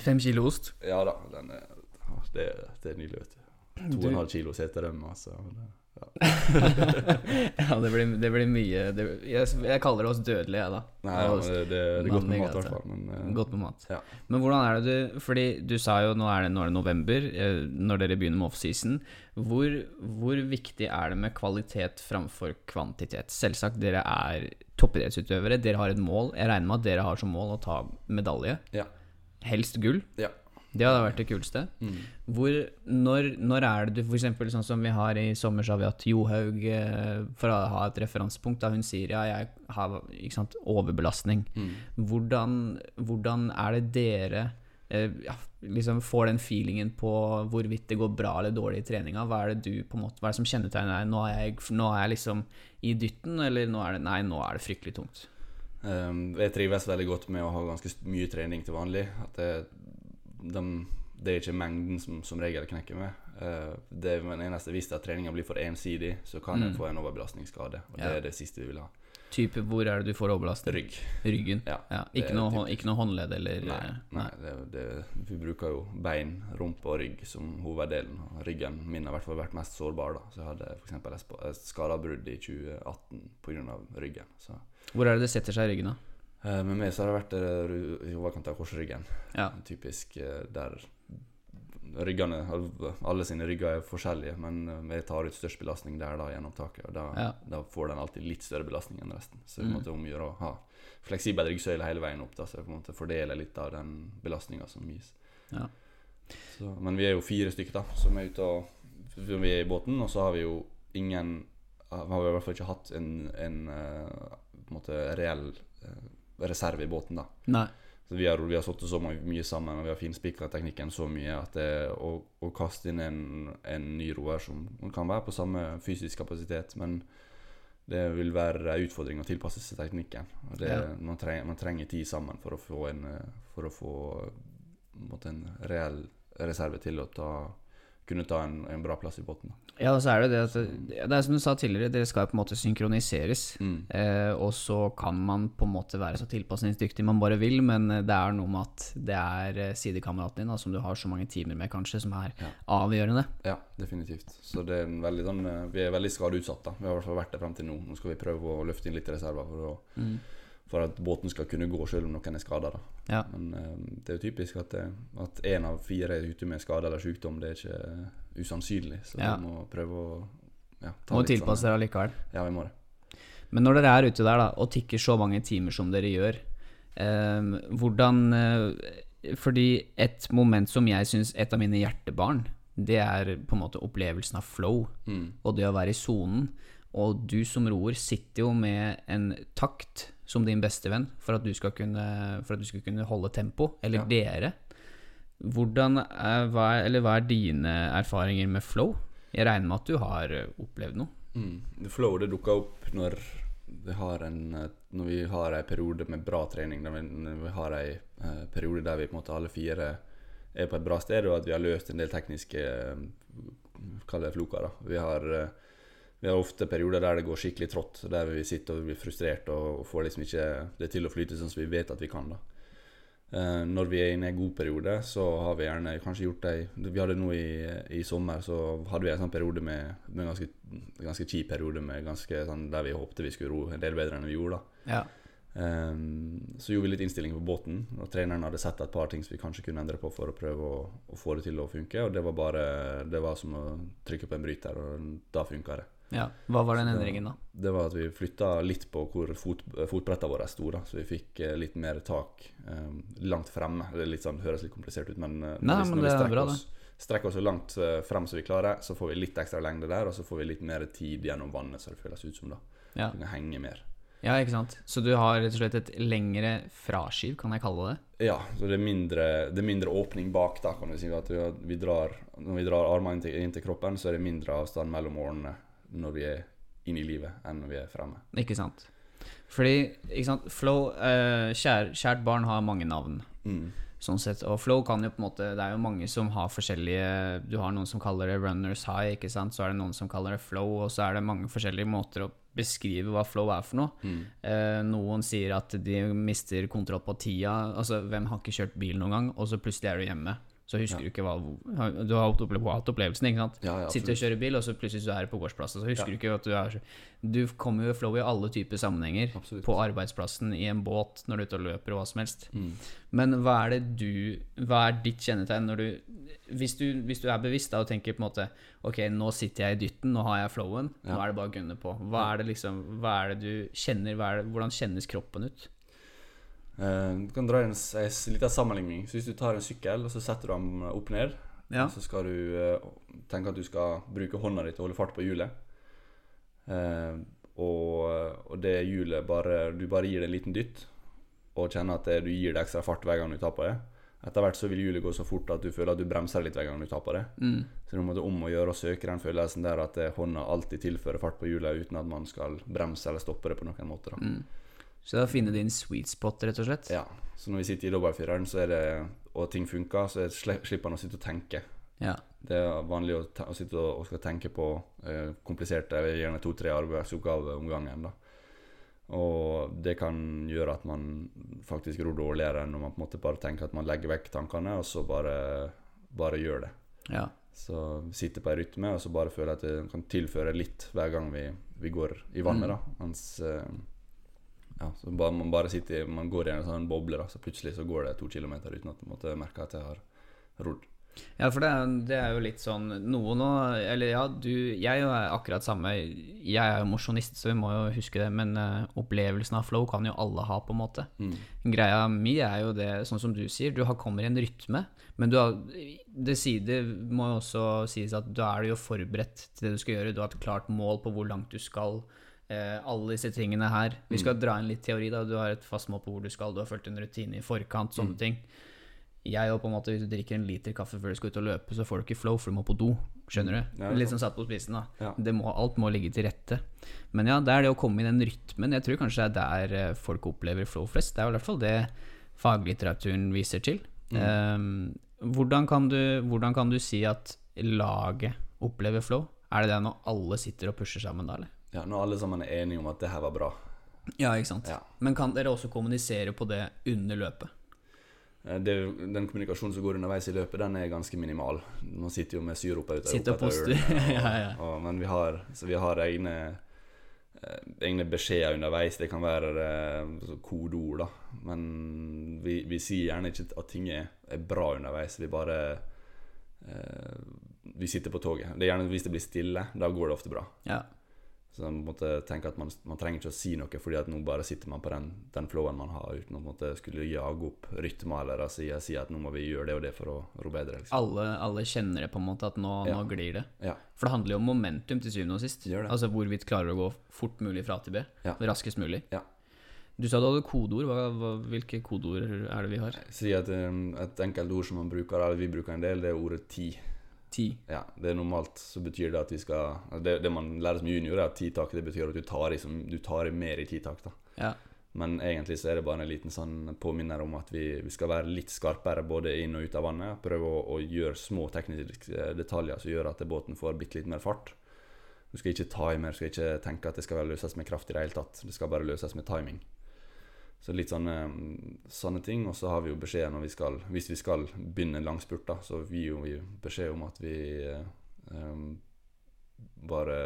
[SPEAKER 1] Fem kilo ost.
[SPEAKER 2] Ja da, den er, det, det er nydelig, vet du. To og en halv kilo seterømme, altså. Ja,
[SPEAKER 1] ja, det blir, det blir mye det, jeg, jeg kaller det oss dødelige, jeg, da.
[SPEAKER 2] Nei, ja, det, det, det er godt med mat, i hvert fall. Men eh,
[SPEAKER 1] Godt med mat.
[SPEAKER 2] Ja.
[SPEAKER 1] Men hvordan er det du Fordi du sa jo nå er det, nå er det november, eh, når dere begynner med offseason. Hvor, hvor viktig er det med kvalitet framfor kvantitet? Selvsagt, dere er toppidrettsutøvere, dere har et mål. Jeg regner med at dere har som mål å ta medalje.
[SPEAKER 2] Ja.
[SPEAKER 1] Helst gull.
[SPEAKER 2] Ja.
[SPEAKER 1] Det hadde vært det kuleste.
[SPEAKER 2] Mm.
[SPEAKER 1] Hvor, når, når er det du f.eks. sånn som vi har i sommer, så har vi hatt Johaug, eh, for å ha et referansepunkt, da hun sier ja, jeg har sant, overbelastning.
[SPEAKER 2] Mm.
[SPEAKER 1] Hvordan, hvordan er det dere eh, ja, liksom får den feelingen på hvorvidt det går bra eller dårlig i treninga? Hva er det du på en måte, hva er det som kjennetegner deg? Nå er jeg, nå er jeg liksom i dytten, eller nå er det, nei, nå er det fryktelig tungt?
[SPEAKER 2] Um, jeg trives veldig godt med å ha ganske mye trening til vanlig. At det, de, det er ikke mengden som som regel knekker meg. Uh, det er den eneste Hvis treninga blir for ensidig, så kan jeg
[SPEAKER 1] Mm.
[SPEAKER 2] få en overbelastningsskade. Og
[SPEAKER 1] Ja.
[SPEAKER 2] det er det siste vi vil ha.
[SPEAKER 1] Type, hvor er det du får overbelastning?
[SPEAKER 2] Rygg.
[SPEAKER 1] Ryggen?
[SPEAKER 2] Ja,
[SPEAKER 1] Ja, ikke, noe, ikke noe håndledd eller
[SPEAKER 2] Nei,
[SPEAKER 1] nei.
[SPEAKER 2] nei det, det, vi bruker jo bein, rumpe og rygg som hoveddelen. Ryggen min har i hvert fall vært mest sårbar. da Så jeg hadde f.eks. et skadebrudd i 2018 pga. ryggen. Så,
[SPEAKER 1] Hvor er det det setter seg i ryggen, da?
[SPEAKER 2] eh, meg så har det vært eh, i overkant av korsryggen.
[SPEAKER 1] Ja.
[SPEAKER 2] Typisk eh, der ryggene Alle sine rygger er forskjellige, men jeg tar ut størst belastning der da gjennom taket. Og da,
[SPEAKER 1] Ja.
[SPEAKER 2] da får den alltid litt større belastning enn resten. Så
[SPEAKER 1] vi
[SPEAKER 2] måtte måtte omgjøre å ha fleksibel ryggsøyle hele veien opp, da, så jeg på en måte fordeler litt av den belastninga som gis.
[SPEAKER 1] Ja.
[SPEAKER 2] Så, men vi er jo fire stykker da som er ute og Vi er i båten, og så har vi jo ingen Har vi i hvert fall ikke hatt en, en på en måte reell eh, reserve i båten, da.
[SPEAKER 1] Nei.
[SPEAKER 2] Så vi har, vi har sittet så mye, sammen og vi har finspikra teknikken så mye at det, å, å kaste inn en, en ny roer som kan være på samme fysisk kapasitet, men det vil være en utfordring å tilpasse seg teknikken. Det,
[SPEAKER 1] Ja.
[SPEAKER 2] man, trenger, man trenger tid sammen for å få en, eh, for å få en, måte en reell reserve til å ta, kunne ta en, en bra plass i båten.
[SPEAKER 1] Ja, og så er det det at Det er som du sa tidligere, dere skal på en måte synkroniseres.
[SPEAKER 2] Mm.
[SPEAKER 1] Eh, og så kan man på en måte være så tilpasningsdyktig man bare vil, men eh, det er noe med at det er eh, sidekameraten din da, som du har så mange timer med, kanskje, som er
[SPEAKER 2] Ja.
[SPEAKER 1] avgjørende.
[SPEAKER 2] Ja, definitivt. Så det er veldig sånn eh, Vi er veldig skadeutsatt. da Vi har i hvert fall vært det frem til nå. Nå skal vi prøve å løfte inn litt reserver for, å,
[SPEAKER 1] Mm.
[SPEAKER 2] For at båten skal kunne gå selv om noen er skada.
[SPEAKER 1] Ja.
[SPEAKER 2] Men uh, det er jo typisk at det- at én av fire er ute med skade eller sykdom. Det er ikke eh, usannsynlig. Så
[SPEAKER 1] Ja.
[SPEAKER 2] vi må prøve å ja, ta
[SPEAKER 1] Må
[SPEAKER 2] sånn-
[SPEAKER 1] tilpasse dere allikevel.
[SPEAKER 2] Ja, vi må det.
[SPEAKER 1] Men når dere er ute der da, og tikker så mange timer som dere gjør, eh, hvordan eh, Fordi et moment som jeg syns et av mine hjertebarn, det er på en måte opplevelsen av flow,
[SPEAKER 2] Mm.
[SPEAKER 1] og det å være i sonen. Og du som roer sitter jo med en takt som din beste venn for at du skal kunne, for at du skal kunne holde tempo, eller
[SPEAKER 2] Ja.
[SPEAKER 1] dere. Hvordan er, hva, er, eller hva er dine erfaringer med flow? Jeg regner med at du har eh, opplevd noe.
[SPEAKER 2] Mm. Flow det dukker opp når vi har en eh, Når vi har en periode med bra trening. Når vi, når vi har en uh, periode der vi på en måte alle fire er på et bra sted, og at vi har løst en del tekniske uh, Kall det floker. da Vi har eh, vi har ofte perioder der det går skikkelig trått, der vi sitter og blir frustrert og får liksom ikke det til å flyte sånn som vi vet at vi kan. da Eh, når vi er inne i en god periode, så har vi gjerne kanskje gjort ei Vi hadde nå i, i sommer, så hadde vi en sånn periode med, med ganske, ganske kjip periode med ganske sånn der vi håpte vi skulle ro en del bedre enn vi gjorde. da
[SPEAKER 1] Ja.
[SPEAKER 2] Um, så gjorde vi litt innstilling på båten, og treneren hadde sett et par ting som vi kanskje kunne endre på for å prøve å, å få det til å funke, og det var bare Det var som å trykke på en bryter, og da funka det.
[SPEAKER 1] Ja, Hva var den endringen, da?
[SPEAKER 2] Det var at vi flytta litt på hvor fot, fotbrettene våre sto. da Så vi fikk eh, litt mer tak um, langt fremme. Det litt sånn, høres litt komplisert ut, men, uh,
[SPEAKER 1] Nei,
[SPEAKER 2] hvis,
[SPEAKER 1] men
[SPEAKER 2] når vi
[SPEAKER 1] er
[SPEAKER 2] strekker
[SPEAKER 1] bra,
[SPEAKER 2] oss, strekker oss så langt frem som vi klarer, så får vi litt ekstra lengde der, og så får vi litt mer tid gjennom vannet, så det føles ut som. da
[SPEAKER 1] Ja.
[SPEAKER 2] Vi kan henge mer.
[SPEAKER 1] ja, ikke sant. Så du har rett og slett et lengre fraskiv, kan jeg kalle det?
[SPEAKER 2] Ja, så det er mindre, det er mindre åpning bak, da, kan du si. At vi, vi drar, når vi drar armene inn inn til kroppen, så er det mindre avstand mellom årene når vi er inne i livet, enn når vi er fremme.
[SPEAKER 1] Ikke sant. Fordi, ikke sant, flow uh, kjær, Kjært barn har mange navn.
[SPEAKER 2] Mm.
[SPEAKER 1] Sånn sett, og flow kan jo på en måte Det er jo mange som har forskjellige Du har noen som kaller det runners high, ikke sant. Så er det noen som kaller det flow, og så er det mange forskjellige måter å beskrive hva flow er for noe.
[SPEAKER 2] Mm.
[SPEAKER 1] Eh, noen sier at de mister kontroll på tida. Altså, hvem har ikke kjørt bil noen gang, og så plutselig er du hjemme. Så husker
[SPEAKER 2] Ja.
[SPEAKER 1] du ikke hva Du har hatt opple- opplevelsen, ikke sant?
[SPEAKER 2] Ja, ja,
[SPEAKER 1] Sitter og kjører bil, og så plutselig så er du på gårdsplassen. Så husker du ikke at du er Du kommer jo i flow i alle typer sammenhenger.
[SPEAKER 2] Absolutt.
[SPEAKER 1] På arbeidsplassen, i en båt, når du er ute og løper, og hva som helst.
[SPEAKER 2] Mm.
[SPEAKER 1] Men hva er det du Hva er ditt kjennetegn når du Hvis du, hvis du er bevisst da og tenker på en måte Ok, nå sitter jeg i dytten, nå har jeg flowen, nå er det bare å gunne på. Hva er det liksom Hva er det du kjenner? Er det, hvordan kjennes kroppen ut?
[SPEAKER 2] Eh, du kan dra en, en liten sammenligning. Så Hvis du tar en sykkel og så setter du den opp ned,
[SPEAKER 1] Ja.
[SPEAKER 2] så skal du eh, tenke at du skal bruke hånda di til å holde fart på hjulet. Eh, og, og det hjulet bare Du bare gir det en liten dytt, og kjenner at det, du gir det ekstra fart hver gang du tar på det. Etter hvert så vil hjulet gå så fort at du føler at du bremser litt hver gang du tar på det.
[SPEAKER 1] Mm.
[SPEAKER 2] Så det er om å gjøre å søke den følelsen der at eh, hånda alltid tilfører fart på hjulet uten at man skal bremse eller stoppe det på noen måte. Da.
[SPEAKER 1] Mm. Så det er å finne din sweet spot, rett og slett?
[SPEAKER 2] Ja, så når vi sitter i er og ting funker, så er- slipper han å sitte og tenke.
[SPEAKER 1] Ja.
[SPEAKER 2] Det er vanlig å, å sitte og, og skal tenke på eh, kompliserte, gjerne to-tre arbeidsoppgaver om gangen. da. Og det kan gjøre at man faktisk ror dårligere enn når man på en måte bare tenker at man legger vekk tankene, og så bare, bare gjør det.
[SPEAKER 1] ja.
[SPEAKER 2] Så sitte på ei rytme, og så bare føle at det kan tilføre litt hver gang vi, vi går i vannet.
[SPEAKER 1] Mm.
[SPEAKER 2] da Mens eh, ja, så bare, man bare sitter Man går i en sånn boble, da så plutselig så går det to kilometer uten at man måtte merke at jeg har rodd.
[SPEAKER 1] Ja, for det det er jo litt sånn Noe nå Eller ja, du Jeg er akkurat samme. Jeg er jo mosjonist, så vi må jo huske det, men uh, opplevelsen av flow kan jo alle ha, på en måte.
[SPEAKER 2] Mm.
[SPEAKER 1] Greia mi er jo det, sånn som du sier, du har, kommer i en rytme, men du har, det, sier, det må jo også sies at da er du jo forberedt til det du skal gjøre, du har et klart mål på hvor langt du skal. Eh, alle disse tingene her. Vi skal dra inn litt teori, da. Du har et fast mål på hvor du skal, du har fulgt en rutine i forkant, sånne ting. Jeg og på en måte Hvis du drikker en liter kaffe før du skal ut og løpe, så får du ikke flow, for du må på do. Skjønner du?
[SPEAKER 2] Ja,
[SPEAKER 1] Litt sånn satt på spissen, da.
[SPEAKER 2] Ja.
[SPEAKER 1] Det må, alt må ligge til rette. Men ja, det er det å komme i den rytmen. Jeg tror kanskje det er der eh, folk opplever flow flest. Det er i hvert fall det faglitteraturen viser til.
[SPEAKER 2] Mm.
[SPEAKER 1] Eh, hvordan, kan du, hvordan kan du si at laget opplever flow? Er det det når alle sitter og pusher sammen da, eller?
[SPEAKER 2] Ja, Når alle sammen er enige om at det her var bra.
[SPEAKER 1] Ja, ikke sant.
[SPEAKER 2] Ja.
[SPEAKER 1] Men kan dere også kommunisere på det under løpet?
[SPEAKER 2] Eh, Det, den kommunikasjonen som går underveis i løpet, den er ganske minimal. Man sitter jo med syropa ut
[SPEAKER 1] Sitter og poster. Ja, ja.
[SPEAKER 2] Og, men vi har, så vi har egne, eh, egne beskjeder underveis. Det kan være eh, så kodeord, da. Men vi, vi sier gjerne ikke at ting er, er bra underveis. Vi bare eh, Vi sitter på toget. Det er gjerne Hvis det blir stille, da går det ofte bra.
[SPEAKER 1] Ja.
[SPEAKER 2] Så man måtte tenke at man, man trenger ikke å si noe, fordi at nå bare sitter man på den, den flowen man har, uten å måtte skulle jage opp rytmer eller si, at nå må vi gjøre det og det for å ro bedre. Liksom.
[SPEAKER 1] Alle, alle kjenner det på en måte, at nå,
[SPEAKER 2] Ja.
[SPEAKER 1] nå glir det.
[SPEAKER 2] Ja.
[SPEAKER 1] For det handler jo om momentum til syvende og sist. Altså hvorvidt klarer du å gå fort mulig fra A til B.
[SPEAKER 2] Ja.
[SPEAKER 1] Raskest mulig.
[SPEAKER 2] Ja.
[SPEAKER 1] Du sa du hadde kodeord. Hva, hva, hvilke kodeord er det vi har?
[SPEAKER 2] Si at um, et enkelt ord som man bruker, eller vi bruker en del, det er ordet ti.
[SPEAKER 1] Ti.
[SPEAKER 2] Ja, det er normalt så betyr det at vi skal Det, det man lærer som junior, er at titak det betyr at du tar i, som, du tar i mer i titak. da
[SPEAKER 1] Ja.
[SPEAKER 2] Men egentlig så er det bare en liten sånn påminner om at vi, vi skal være litt skarpere både inn og ut av vannet. Prøve å, å gjøre små tekniske detaljer som gjør at båten får bitte litt mer fart. Du skal ikke ta i mer, du skal ikke tenke at det skal løses med kraft i det hele tatt. Det skal bare løses med timing. Så litt sånne, sånne ting. Og så har vi jo beskjed når vi skal Hvis vi skal begynne en langspurt, da, så gir jo vi beskjed om at vi eh, bare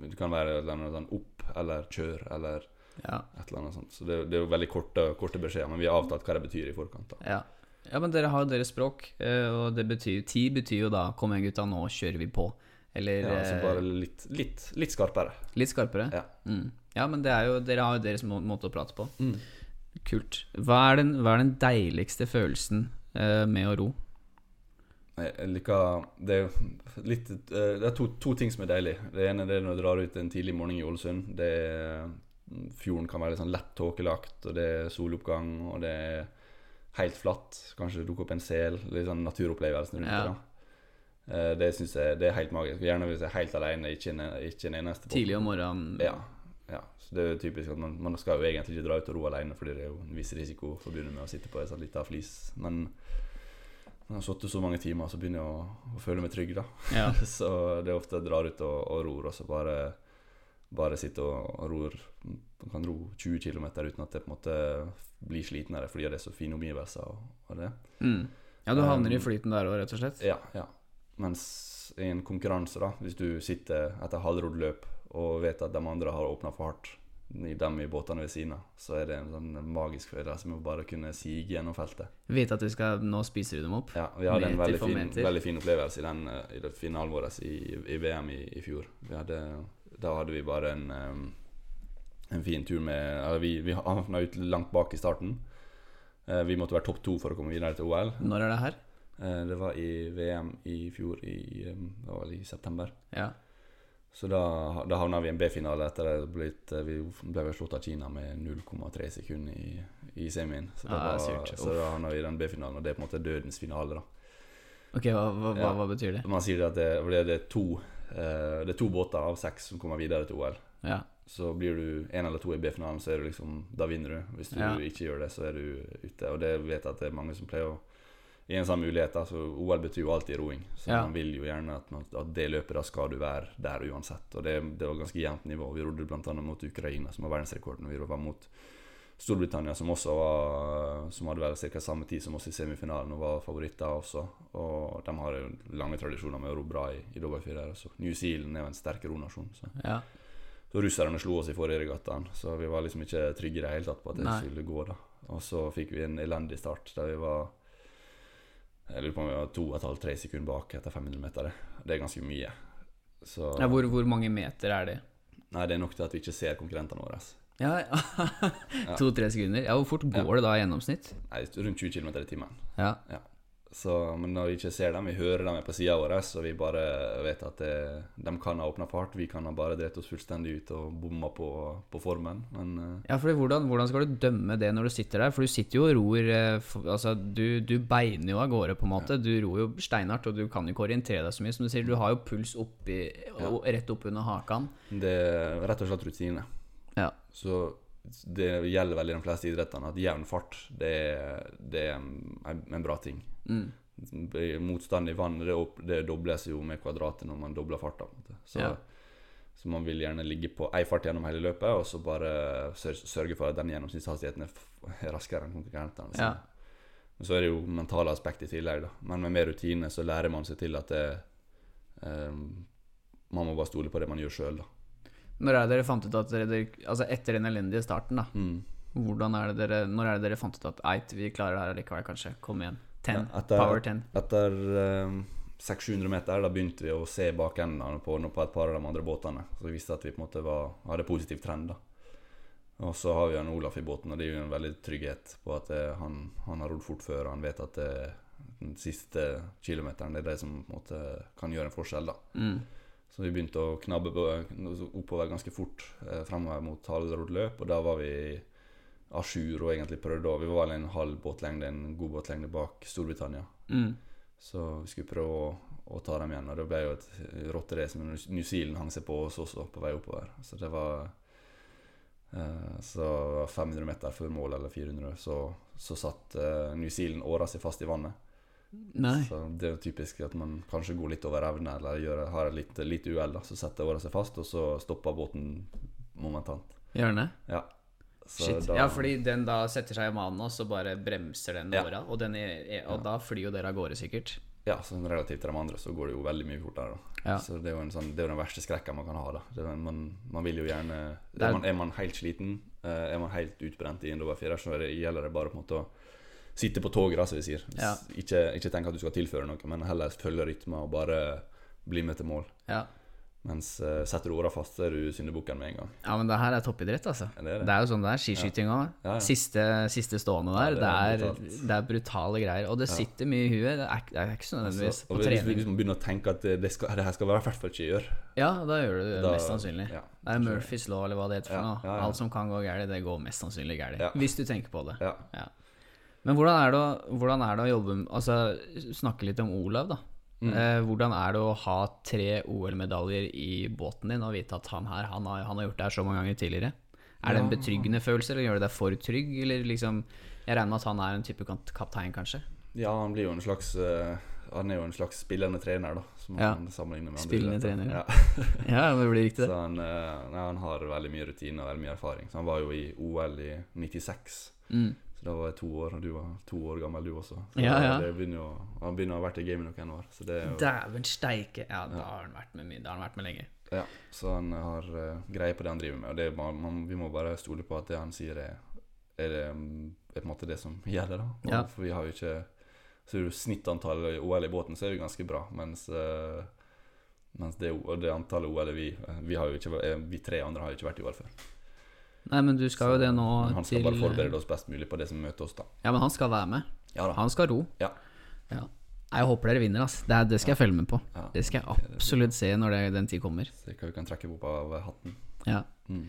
[SPEAKER 2] Det kan være sånn opp eller kjør eller
[SPEAKER 1] Ja.
[SPEAKER 2] Et eller annet sånt. Så det, det er jo veldig korte, korte beskjeder, men vi har avtalt hva det betyr i forkant. da
[SPEAKER 1] Ja. ja, men dere har jo deres språk, eh, og det betyr Ti betyr jo da 'kom igjen, gutta, nå kjører vi på'. Eller
[SPEAKER 2] Ja, altså
[SPEAKER 1] eh,
[SPEAKER 2] bare litt, litt, litt skarpere.
[SPEAKER 1] litt skarpere.
[SPEAKER 2] Ja.
[SPEAKER 1] Mm. Ja, men det jo, dere har jo deres må måte å prate på. Kult. Hva er den, hva er den deiligste følelsen uh, med å ro?
[SPEAKER 2] Jeg liker Det er jo litt uh, Det er to, to ting som er deilig. Det ene er når du drar ut en tidlig morgen i Ålesund. Det er, fjorden kan være litt sånn lett tåkelagt, og det er soloppgang, og det er helt flatt. Kanskje dukker opp en sel. Litt sånn naturopplevelse rundt
[SPEAKER 1] Ja.
[SPEAKER 2] det. da Eh, Det synes jeg det er helt magisk. Gjerne hvis jeg er helt alene, ikke en, ikke en eneste. på-
[SPEAKER 1] Tidlig om morgenen?
[SPEAKER 2] Ja. Ja. Så det er jo typisk at man, man skal jo egentlig ikke dra ut og ro alene, fordi det er jo en viss risiko forbundet med å sitte på en sånn liten flis. Men når jeg har sittet så mange timer, så begynner jeg å, å føle meg trygg, da.
[SPEAKER 1] Ja.
[SPEAKER 2] så det er ofte jeg drar ut og, og ror, og så bare, bare sitter og, og ror. Man kan ro 20 km uten at det på en måte blir slitnere, fordi det er så fine omgivelser. Og, og det.
[SPEAKER 1] Mm. Ja, du havner i
[SPEAKER 2] Um,
[SPEAKER 1] flyten der òg, rett og slett?
[SPEAKER 2] Ja, ja. Mens i en konkurranse, da, hvis du sitter etter halvrodd løp og vet at de andre har åpna for hardt, i dem i båtene ved siden av, så er det en sånn magisk følelse med å bare kunne sige gjennom feltet.
[SPEAKER 1] Vite at du skal, nå spiser du dem opp?
[SPEAKER 2] Ja, vi hadde en veldig fin, veldig fin opplevelse i, den, eh, i det finalen vår i, i VM i, i fjor. Vi hadde, da hadde vi bare en, eh, en fin tur med Vi, vi havna ut langt bak i starten. Eh, Vi måtte være topp to for å komme videre til OL.
[SPEAKER 1] Når er det her?
[SPEAKER 2] Det var i VM i fjor, i, det var vel i september.
[SPEAKER 1] Ja.
[SPEAKER 2] Så da, da havna vi i en B-finale etter det blitt eh, Vi ble vel slått av Kina med 0,3 sekunder i, i semien. Så,
[SPEAKER 1] Ah,
[SPEAKER 2] var, så da havna vi i den B-finalen, og det er på en måte dødens finale, da.
[SPEAKER 1] Ok, hva, hva,
[SPEAKER 2] Ja.
[SPEAKER 1] hva betyr det?
[SPEAKER 2] Man sier at det, det, er to, eh, det er to båter av seks som kommer videre til OL.
[SPEAKER 1] Ja.
[SPEAKER 2] Så blir du én eller to i B-finalen, så er du liksom Da vinner du. Hvis du
[SPEAKER 1] Ja.
[SPEAKER 2] ikke gjør det, så er du ute. Og det vet jeg at det er mange som pleier å gi en sånn mulighet. Altså, Så OL betyr jo alltid roing. Så
[SPEAKER 1] Ja.
[SPEAKER 2] man vil jo gjerne at, man, at det løpet da skal du være der uansett. Og det, det var ganske jevnt nivå. Vi rodde bl.a. mot Ukraina, som var verdensrekorden. Vi rodde mot Storbritannia, som også var Som hadde vel ca. samme tid som oss i semifinalen og var favoritter også. Og de har jo lange tradisjoner med å ro bra i, i dobbeltfire. Så New Zealand er jo en sterk ronasjon. Så.
[SPEAKER 1] ja.
[SPEAKER 2] Så russerne slo oss i forrige regattaen, så vi var liksom ikke trygge i det hele tatt på at det
[SPEAKER 1] Nei.
[SPEAKER 2] skulle gå. da Og så fikk vi en elendig start der vi var Jeg lurer på om vi var to og et halvt, tre sekunder bak etter 500 meter. Det er ganske mye. Så
[SPEAKER 1] ja hvor, hvor mange meter er det?
[SPEAKER 2] Nei, det er nok til at vi ikke ser konkurrentene våre.
[SPEAKER 1] Ja, To-tre sekunder. Ja, Hvor fort går det da i gjennomsnitt?
[SPEAKER 2] Nei, rundt 20 km i timen.
[SPEAKER 1] Ja.
[SPEAKER 2] Så, men når vi ikke ser dem, vi hører dem på sida vår, så vi bare vet at det, de kan ha åpna fart. Vi kan ha bare drept oss fullstendig ut og bomma på, på formen. Men eh,
[SPEAKER 1] Ja, fordi hvordan, hvordan skal du dømme det når du sitter der? For du sitter jo og ror eh, Altså, du, du beiner jo av gårde, på en måte. Du ror jo steinhardt, og du kan jo ikke orientere deg så mye. Som du sier, du har jo puls oppi, ja. rett oppunder hakan.
[SPEAKER 2] det er rett og slett rutine.
[SPEAKER 1] Ja.
[SPEAKER 2] Så det gjelder vel i de fleste idrettene at jevn fart, det, er- det er en, en bra ting.
[SPEAKER 1] Mm.
[SPEAKER 2] Motstand i vann det, det dobles jo med kvadratet når man dobler farta. Så,
[SPEAKER 1] Ja.
[SPEAKER 2] så man vil gjerne ligge på én fart gjennom hele løpet, og så bare sørge for at den gjennomsnittshastigheten er er raskere enn konkurrentene. Så.
[SPEAKER 1] Ja.
[SPEAKER 2] Men så er det jo mentale aspekt i tillegg. da Men med mer rutine så lærer man seg til at det, um, man må bare stole på det man gjør sjøl.
[SPEAKER 1] Når er det dere fant ut at dere, Altså, etter den elendige starten, da.
[SPEAKER 2] Mm.
[SPEAKER 1] Hvordan er det dere Når er det dere fant ut at Eit, vi klarer det her allikevel, kanskje? Kom igjen. Ten.
[SPEAKER 2] Ja, etter-
[SPEAKER 1] Power ten.
[SPEAKER 2] Etter um, 600-700 meter da begynte vi å se bakendene på, på et par av de andre båtene. Så vi visste at vi på en måte var, hadde positiv trend. da Og så har vi han Olaf i båten, og det er jo en veldig trygghet på at eh, han, han har rodd fort før. Han vet at det, den siste kilometeren det er det som på en måte kan gjøre en forskjell. da
[SPEAKER 1] Mm.
[SPEAKER 2] Så vi begynte å knabbe på, oppover ganske fort eh, fremover mot halvrodd løp, og da var vi a jour og egentlig prøvde å Vi var vel en halv båtlengde, en god båtlengde bak Storbritannia.
[SPEAKER 1] Mm.
[SPEAKER 2] Så vi skulle prøve å, å ta dem igjen, og det ble jo et rotterace. Men New Zealand hang seg på oss også på vei oppover. Så det var eh, Så 500 meter før mål, eller 400, så, så satt eh, New Zealand åra si fast i vannet.
[SPEAKER 1] Nei.
[SPEAKER 2] Så det er jo typisk at man kanskje går litt over evne, eller gjør, har et lite, lite uhell. Så setter åra seg fast, og så stopper båten momentant.
[SPEAKER 1] Gjør det?
[SPEAKER 2] Ja. Så
[SPEAKER 1] Shit.
[SPEAKER 2] da-
[SPEAKER 1] Ja, fordi den da setter seg i manen, og så bare bremser den
[SPEAKER 2] Ja.
[SPEAKER 1] åra. Og, den er, og da flyr jo dere av gårde, sikkert.
[SPEAKER 2] Ja, sånn relativt til de andre så går det jo veldig mye fortere.
[SPEAKER 1] Ja.
[SPEAKER 2] Så det er jo en sånn, det er den verste skrekken man kan ha. da det er, man, man vil jo gjerne
[SPEAKER 1] er-
[SPEAKER 2] man, er man helt sliten, Eh, er man helt utbrent i innover firer, så er gjelder det bare på en måte å sitte på toget, da, som vi sier.
[SPEAKER 1] Ja.
[SPEAKER 2] Ikke, ikke tenk at du skal tilføre noe, men heller følge rytmen og bare bli med til mål.
[SPEAKER 1] Ja.
[SPEAKER 2] Mens uh, setter du åra fast, er du syndebukken med en gang.
[SPEAKER 1] ja, men det her er toppidrett, altså.
[SPEAKER 2] Ja, det er det.
[SPEAKER 1] Det er jo sånn det er. Skiskyting òg.
[SPEAKER 2] Ja, ja.
[SPEAKER 1] Siste, siste stående der. Det,
[SPEAKER 2] det
[SPEAKER 1] er
[SPEAKER 2] er
[SPEAKER 1] det er brutale greier. Og det sitter mye i huet. Det er, er ikke så nødvendigvis
[SPEAKER 2] Altså,
[SPEAKER 1] på
[SPEAKER 2] hvis,
[SPEAKER 1] trening.
[SPEAKER 2] hvis man begynner å tenke at det, det, skal, det her skal være i hvert fall ikke gjøre
[SPEAKER 1] Ja, da gjør du det
[SPEAKER 2] da-
[SPEAKER 1] mest sannsynlig. Det er Murphys law, eller hva det heter for noe. Alt som kan gå galt, det går mest sannsynlig galt. Hvis du tenker på det.
[SPEAKER 2] ja.
[SPEAKER 1] Men hvordan er det, å, er det å jobbe Altså, snakke litt om Olav, da.
[SPEAKER 2] Mm.
[SPEAKER 1] Eh, hvordan er det å ha tre OL-medaljer i båten din og vite at han her han har, han har gjort det her så mange ganger tidligere? Er det en betryggende følelse, eller gjør det deg for trygg? Eller liksom Jeg regner med at han er en type kaptein, kanskje?
[SPEAKER 2] ja, han blir jo en slags uh, Han er jo en slags spillende trener, da. Som
[SPEAKER 1] Ja.
[SPEAKER 2] han sammenligner med andre
[SPEAKER 1] Spillende trener, ja.
[SPEAKER 2] Ja.
[SPEAKER 1] Det blir riktig,
[SPEAKER 2] Så
[SPEAKER 1] det.
[SPEAKER 2] han, uh, nei, han har veldig mye rutine og veldig mye erfaring. Så han var jo i OL i 96.
[SPEAKER 1] Mm.
[SPEAKER 2] Da var jeg to år, og du var to år gammel, du også. Så
[SPEAKER 1] Ja, ja.
[SPEAKER 2] Det begynner jo, han begynner å ha vært i gamet noen år. Så det er jo
[SPEAKER 1] Dæven steike. Ja, da har han vært med mye. Da har han vært med lenge.
[SPEAKER 2] Ja, så han har uh, greie på det han driver med. Og det, bare- man, vi må bare stole på at det han sier, er, er, det, er på en måte det som gjelder. da Og,
[SPEAKER 1] Ja.
[SPEAKER 2] For vi har jo ikke Så er snittantallet i OL i båten, så er det ganske bra. Mens, uh, mens det, det antallet OL vi Vi, har jo ikke, eh, vi tre andre har jo ikke vært i OL før.
[SPEAKER 1] Nei, men du skal jo det nå
[SPEAKER 2] til han skal
[SPEAKER 1] til
[SPEAKER 2] bare forberede oss best mulig på det som møter oss, da.
[SPEAKER 1] Ja, men han skal være med.
[SPEAKER 2] Ja.
[SPEAKER 1] Han skal ro.
[SPEAKER 2] Ja.
[SPEAKER 1] Ja. Jeg håper dere vinner, ass. Det, det skal jeg følge med på. Det skal jeg absolutt se når det, den tid kommer.
[SPEAKER 2] Se hva vi kan trekke opp av hatten.
[SPEAKER 1] Ja.
[SPEAKER 2] Mm.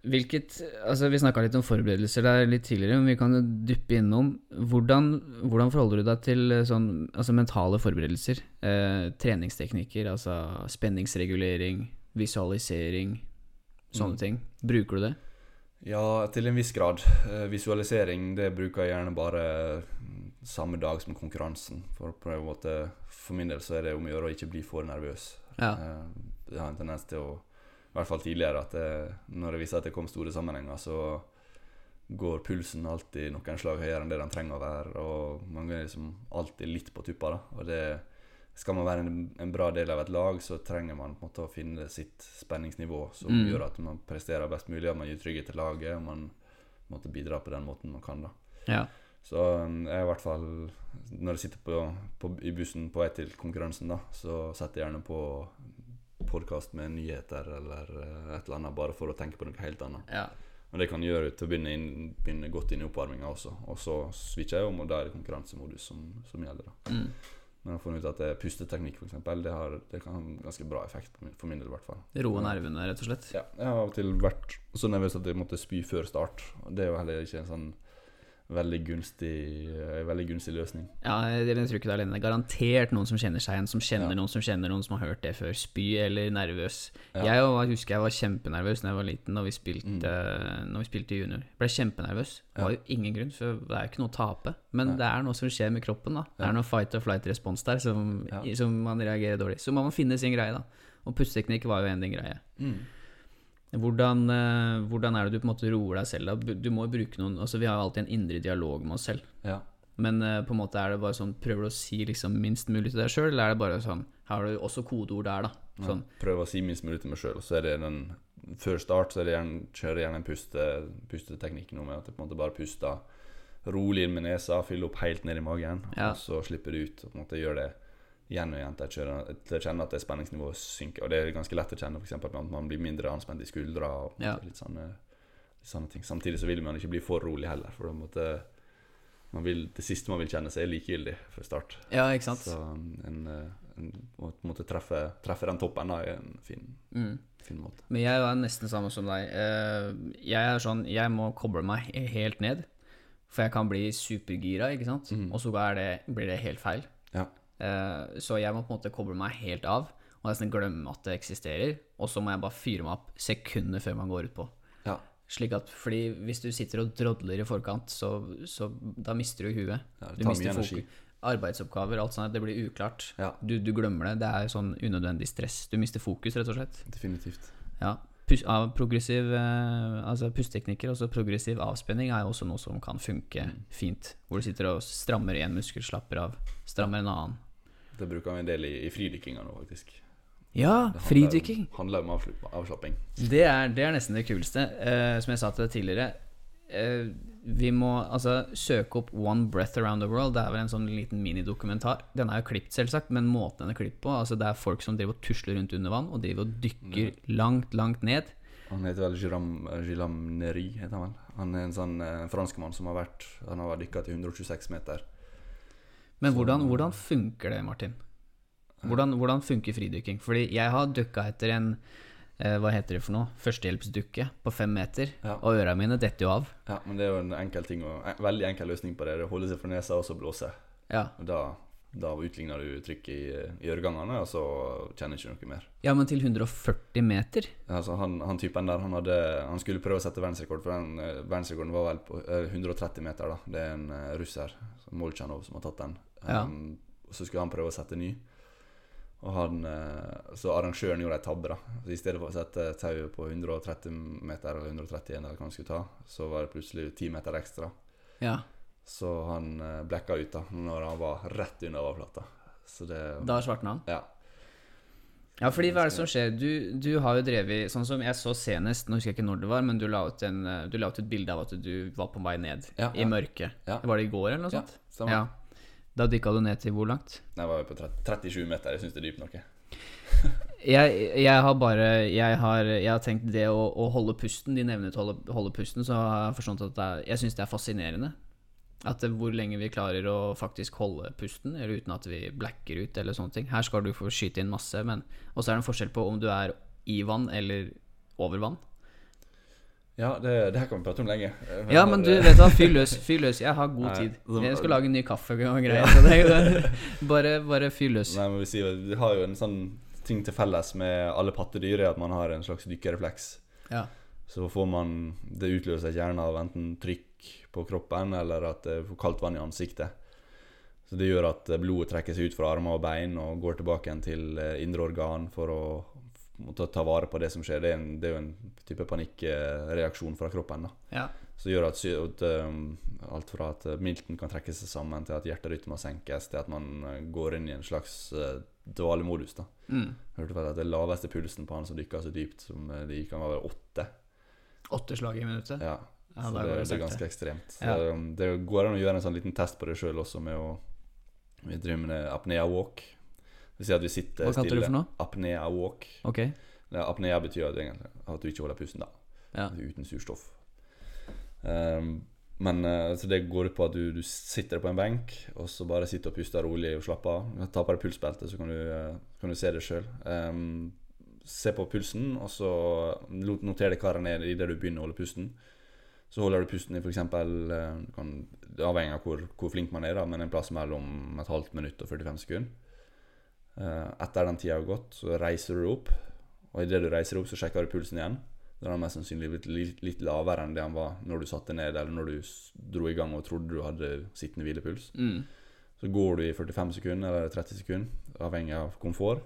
[SPEAKER 1] Hvilket Altså, vi snakka litt om forberedelser der litt tidligere, men vi kan duppe innom hvordan, hvordan forholder du deg til eh, sånn altså mentale forberedelser? Eh, treningsteknikker, altså spenningsregulering, visualisering, sånne
[SPEAKER 2] Mm.
[SPEAKER 1] ting. Bruker du det?
[SPEAKER 2] Ja, til en viss grad. Eh, visualisering det bruker jeg gjerne bare mm, samme dag som konkurransen. For på en måte For min del så er det om å gjøre å ikke bli for nervøs.
[SPEAKER 1] Ja.
[SPEAKER 2] Eh, Jeg har en tendens til å I hvert fall tidligere at det, når jeg viser at det kom store sammenhenger, så går pulsen alltid noen slag høyere enn det den trenger å være. Og man er liksom alltid litt på tuppa. da Og det skal man være en, en bra del av et lag, så trenger man på en måte å finne sitt spenningsnivå som
[SPEAKER 1] Mm.
[SPEAKER 2] gjør at man presterer best mulig, at man gir trygghet til laget, og man måtte bidra på den måten man kan. da
[SPEAKER 1] Ja.
[SPEAKER 2] Så um, jeg i hvert fall Når jeg sitter på, på, i bussen på vei til konkurransen, da så setter jeg gjerne på podkast med nyheter eller eh, et eller annet, bare for å tenke på noe helt annet.
[SPEAKER 1] ja.
[SPEAKER 2] Og det kan gjøre til å begynne, inn, begynne godt inn i oppvarminga også. Og så switcher jeg om, og da er det konkurransemodus som, som gjelder. da
[SPEAKER 1] Mm.
[SPEAKER 2] Men jeg har funnet ut at det er pusteteknikk, f.eks., det, har- det kan ha en ganske bra effekt min, for min del, i hvert fall.
[SPEAKER 1] Roe nervene, rett og slett.
[SPEAKER 2] Ja, jeg har av og til vært så nervøs at jeg måtte spy før start. Det er jo heller ikke en sånn veldig gunstig, eh, veldig gunstig løsning.
[SPEAKER 1] Ja, jeg, jeg tror ikke det er alene. Det er garantert noen som kjenner seg igjen, som kjenner
[SPEAKER 2] Ja.
[SPEAKER 1] noen som kjenner noen som har hørt det før. Spy eller nervøs.
[SPEAKER 2] Ja.
[SPEAKER 1] Jeg var, husker jeg var kjempenervøs da jeg var liten, når vi spilte,
[SPEAKER 2] Mm.
[SPEAKER 1] når vi spilte junior. Ble kjempenervøs. Det var jo ingen grunn, for det er jo ikke noe å tape. Men
[SPEAKER 2] Nei.
[SPEAKER 1] det er noe som skjer med kroppen. da Det er noe fight or flight-respons der som, som man reagerer dårlig. Så må man finne sin greie, da. Og pusteteknikk var jo en din greie. Hvordan, eh, hvordan er det du på en måte roer deg selv? da? Du må bruke noen Altså Vi har jo alltid en indre dialog med oss selv.
[SPEAKER 2] Ja.
[SPEAKER 1] Men eh, på en måte er det bare sånn Prøver du å si liksom minst mulig til deg sjøl, eller er det bare sånn Har du også kodeord der, da? Sånn.
[SPEAKER 2] Ja, prøver å si minst mulig til meg sjøl. Så er det den Før start så er det gjerne, kjører jeg gjerne en puste, pusteteknikk nå med at jeg på en måte bare puster rolig inn med nesa, fyller opp helt ned i magen,
[SPEAKER 1] Ja.
[SPEAKER 2] og så slipper det ut. Og på en måte gjør det igjen og igjen til jeg, kjenner at det spenningsnivået synker. Og det er ganske lett å kjenne f.eks. at man blir mindre anspent i skuldra og
[SPEAKER 1] Ja.
[SPEAKER 2] litt sånne, litt sånne ting. Samtidig så vil man ikke bli for rolig heller, for måte man vil, det siste man vil kjenne seg, er likegyldig fra start.
[SPEAKER 1] Ja, ikke sant?
[SPEAKER 2] Så en, eh, en, å måte treffe, treffe den toppen da, er en fin,
[SPEAKER 1] Mm.
[SPEAKER 2] fin måte.
[SPEAKER 1] Men jeg er nesten samme som deg. Eh, Jeg er sånn Jeg må koble meg helt ned. For jeg kan bli supergira, ikke sant?
[SPEAKER 2] Mm.
[SPEAKER 1] Og så det, blir det helt feil.
[SPEAKER 2] Ja.
[SPEAKER 1] Eh, Så jeg må på en måte koble meg helt av og nesten glemme at det eksisterer. Og så må jeg bare fyre meg opp sekunder før man går utpå.
[SPEAKER 2] Ja.
[SPEAKER 1] Slik at, fordi hvis du sitter og drodler i forkant, så, så da mister du huet.
[SPEAKER 2] Ja,
[SPEAKER 1] Du mister fokus. Arbeidsoppgaver, alt sånt, det blir uklart.
[SPEAKER 2] Ja.
[SPEAKER 1] Du, du glemmer det. Det er sånn unødvendig stress. Du mister fokus, rett og slett.
[SPEAKER 2] Definitivt.
[SPEAKER 1] Ja. Pus, progressiv eh, Altså pusteteknikker, altså progressiv avspenning, er jo også noe som kan funke
[SPEAKER 2] Mm.
[SPEAKER 1] fint. Hvor du sitter og strammer én muskel, slapper av, strammer en annen.
[SPEAKER 2] Det bruker vi en del i, i fridykkinga nå, faktisk.
[SPEAKER 1] Ja,
[SPEAKER 2] Det handler-
[SPEAKER 1] fridykking.
[SPEAKER 2] om avslapping.
[SPEAKER 1] Det er, det er nesten det kuleste. Uh, som jeg sa til deg tidligere uh, Vi må altså søke opp One Breath Around the World. Det er vel en sånn liten minidokumentar. Den er jo klippet, selvsagt, men måten den er klippet på altså Det er folk som driver og tusler rundt under vann, og driver og dykker langt, langt ned.
[SPEAKER 2] Han heter vel Giram, Gilam Neri, heter han vel. Han er en sånn eh, franskmann som har vært Han har dykka til 126 meter.
[SPEAKER 1] Men hvordan, hvordan funker det, Martin? Hvordan, hvordan funker fridykking? Fordi jeg har dukka etter en eh, hva heter det for noe? Førstehjelpsdukke på fem meter,
[SPEAKER 2] Ja.
[SPEAKER 1] og øra mine detter jo av.
[SPEAKER 2] Ja, men det er jo en enkel ting og en veldig enkel løsning på det. Det holde seg for nesa og så blåse.
[SPEAKER 1] Ja.
[SPEAKER 2] Og da, da utligner du trykket i, i øregangene, og så kjenner du ikke noe mer.
[SPEAKER 1] ja, men til 140 meter?
[SPEAKER 2] Altså, han, han typen der, han, hadde, han skulle prøve å sette verdensrekord, for den eh, verdensrekorden var vel på eh, 130 meter. da Det er en eh, russer, Molchanov, som har tatt den.
[SPEAKER 1] Ja.
[SPEAKER 2] Um, så skulle han prøve å sette ny. Og han, eh, så arrangøren gjorde ei tabbe. da Så I stedet for å sette tauet på 130 meter, eller 131, eller hva han skulle ta, så var det plutselig 10 meter ekstra.
[SPEAKER 1] Ja.
[SPEAKER 2] Så han eh, blekka ut da når han var rett under overflata. Så det
[SPEAKER 1] Da svartna han?
[SPEAKER 2] Ja.
[SPEAKER 1] Ja, fordi hva er det som skjer? Du, du har jo drevet Sånn som jeg så senest, nå husker jeg ikke når det var, men du la ut, en, eh, du la ut et bilde av at du var på vei ned
[SPEAKER 2] Ja,
[SPEAKER 1] i
[SPEAKER 2] ja.
[SPEAKER 1] mørket.
[SPEAKER 2] Ja.
[SPEAKER 1] Var det i går, eller noe
[SPEAKER 2] Ja,
[SPEAKER 1] sånt?
[SPEAKER 2] stemmer.
[SPEAKER 1] Ja. Da dykka du ned til hvor langt?
[SPEAKER 2] Jeg var på 30, 37 meter. Jeg syns det er dypt nok.
[SPEAKER 1] Jeg, jeg har bare Jeg har, jeg har tenkt det å, å holde pusten De nevner å holde, holde pusten, så har jeg forstått at er, jeg syns det er fascinerende. At det, hvor lenge vi klarer å faktisk holde pusten, eller uten at vi blacker ut eller sånne ting. Her skal du få skyte inn masse, men Og så er det en forskjell på om du er i vann eller over vann.
[SPEAKER 2] Ja, det, det her kan vi prate om lenge. Men
[SPEAKER 1] Ja, men du, vet hva, fyr løs. Fyr løs. Jeg har god tid. Jeg skal lage en ny kaffe og greier. Så det, bare, bare fyr løs.
[SPEAKER 2] Nei, men vi, sier, vi har jo en sånn ting til felles med alle pattedyr, er at man har en slags dykkerrefleks.
[SPEAKER 1] Ja.
[SPEAKER 2] Så får man Det utløser gjerne av enten trykk på kroppen, eller at det får kaldt vann i ansiktet. Så det gjør at blodet trekker seg ut fra armer og bein og går tilbake igjen til eh, indre organ for å måtte ta vare på det som skjer. Det er, en, det er jo en type panikkreaksjon fra kroppen. da
[SPEAKER 1] ja.
[SPEAKER 2] som gjør at, at um, alt fra at milten kan trekke seg sammen, til at hjerterytma senkes, til at man uh, går inn i en slags uh, dvalemodus. da
[SPEAKER 1] Mm.
[SPEAKER 2] Hørte vel at det laveste pulsen på han som dykker så dypt som uh, det gikk, han var vel åtte.
[SPEAKER 1] Åtte slag i minuttet.
[SPEAKER 2] Ja,
[SPEAKER 1] Ja,
[SPEAKER 2] så det,
[SPEAKER 1] det
[SPEAKER 2] det er ganske ekstremt.
[SPEAKER 1] Ja.
[SPEAKER 2] Så, um, det går an å gjøre en sånn liten test på det sjøl også, med å Vi driver med apnea walk. Det vil si at vi sitter
[SPEAKER 1] Hva kalte du det for noe?
[SPEAKER 2] Apnea walk. Okay. Apnea betyr at, du ikke holder pusten, da.
[SPEAKER 1] Ja.
[SPEAKER 2] Uten surstoff. Um, men eh, så det går ut på at du, du sitter på en benk, og så bare sitter og puster rolig og slapper av. Ta på deg pulsbeltet, så kan du, eh, kan du se det sjøl. se på pulsen, og så noter det hva den er idet du begynner å holde pusten. Så holder du pusten i f.eks. Avhengig det avhenger av hvor, hvor flink man er, da, men en plass mellom et halvt minutt og 45 sekunder. Eh, etter den tida har gått, så reiser du opp. Og idet du reiser opp, så sjekker du pulsen igjen. Da er den mest sannsynlig blitt litt, litt lavere enn det han var når du satte ned, eller når du dro i gang og trodde du hadde sittende hvilepuls.
[SPEAKER 1] Mm.
[SPEAKER 2] Så går du i 45 sekunder eller 30 sekunder, avhengig av komfort.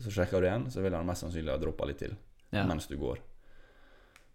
[SPEAKER 2] Så sjekker du igjen, så vil han mest sannsynlig ha droppa litt til
[SPEAKER 1] Ja.
[SPEAKER 2] mens du går.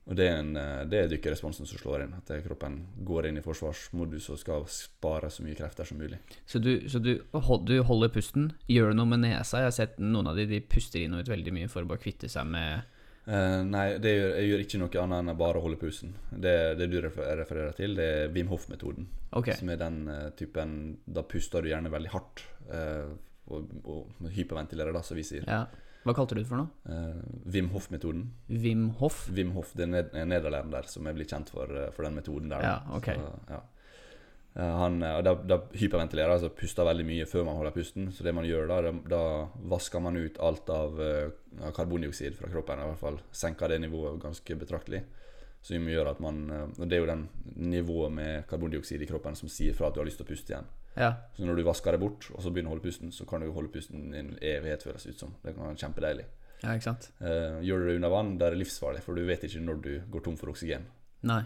[SPEAKER 2] Og det er, en, eh, det er dykkerresponsen som slår inn. At kroppen går inn i forsvarsmodus og skal spare så mye krefter som mulig.
[SPEAKER 1] Så, du, så du, hold- du holder pusten, gjør noe med nesa? Jeg har sett noen av de, de puster inn og ut veldig mye for å bare kvitte seg med
[SPEAKER 2] Uh, nei, det gjør, jeg gjør ikke noe annet enn å bare holde pusten. Det, det du refer- refererer til, det er Wim Hof-metoden.
[SPEAKER 1] Okay.
[SPEAKER 2] Som er den uh, typen Da puster du gjerne veldig hardt. Uh, og, og hyperventilerer, da, som vi sier.
[SPEAKER 1] Ja. Hva kalte du det for noe?
[SPEAKER 2] Uh, Wim Hof-metoden.
[SPEAKER 1] Wim Hof?
[SPEAKER 2] Wim Hof det er ned, en nederlender som er blitt kjent for, eh, for den metoden der.
[SPEAKER 1] Ja, ok.
[SPEAKER 2] Så, ja. Eh, Han, da, da hyperventilerer, altså puster veldig mye før man holder pusten. Så det man gjør da, da, da vasker man ut alt av, av karbondioksid fra kroppen. I hvert fall senker det nivået ganske betraktelig. Som gjør at man Og det er jo den nivået med karbondioksid i kroppen som sier fra at du har lyst til å puste igjen.
[SPEAKER 1] Ja.
[SPEAKER 2] Så når du vasker det bort, og så begynner å holde pusten, så kan du holde pusten i en evighet, føles ut som. Det kan være kjempedeilig.
[SPEAKER 1] ja, ikke sant?
[SPEAKER 2] Uh, gjør du det under vann, da er det livsfarlig, for du vet ikke når du går tom for oksygen.
[SPEAKER 1] Nei.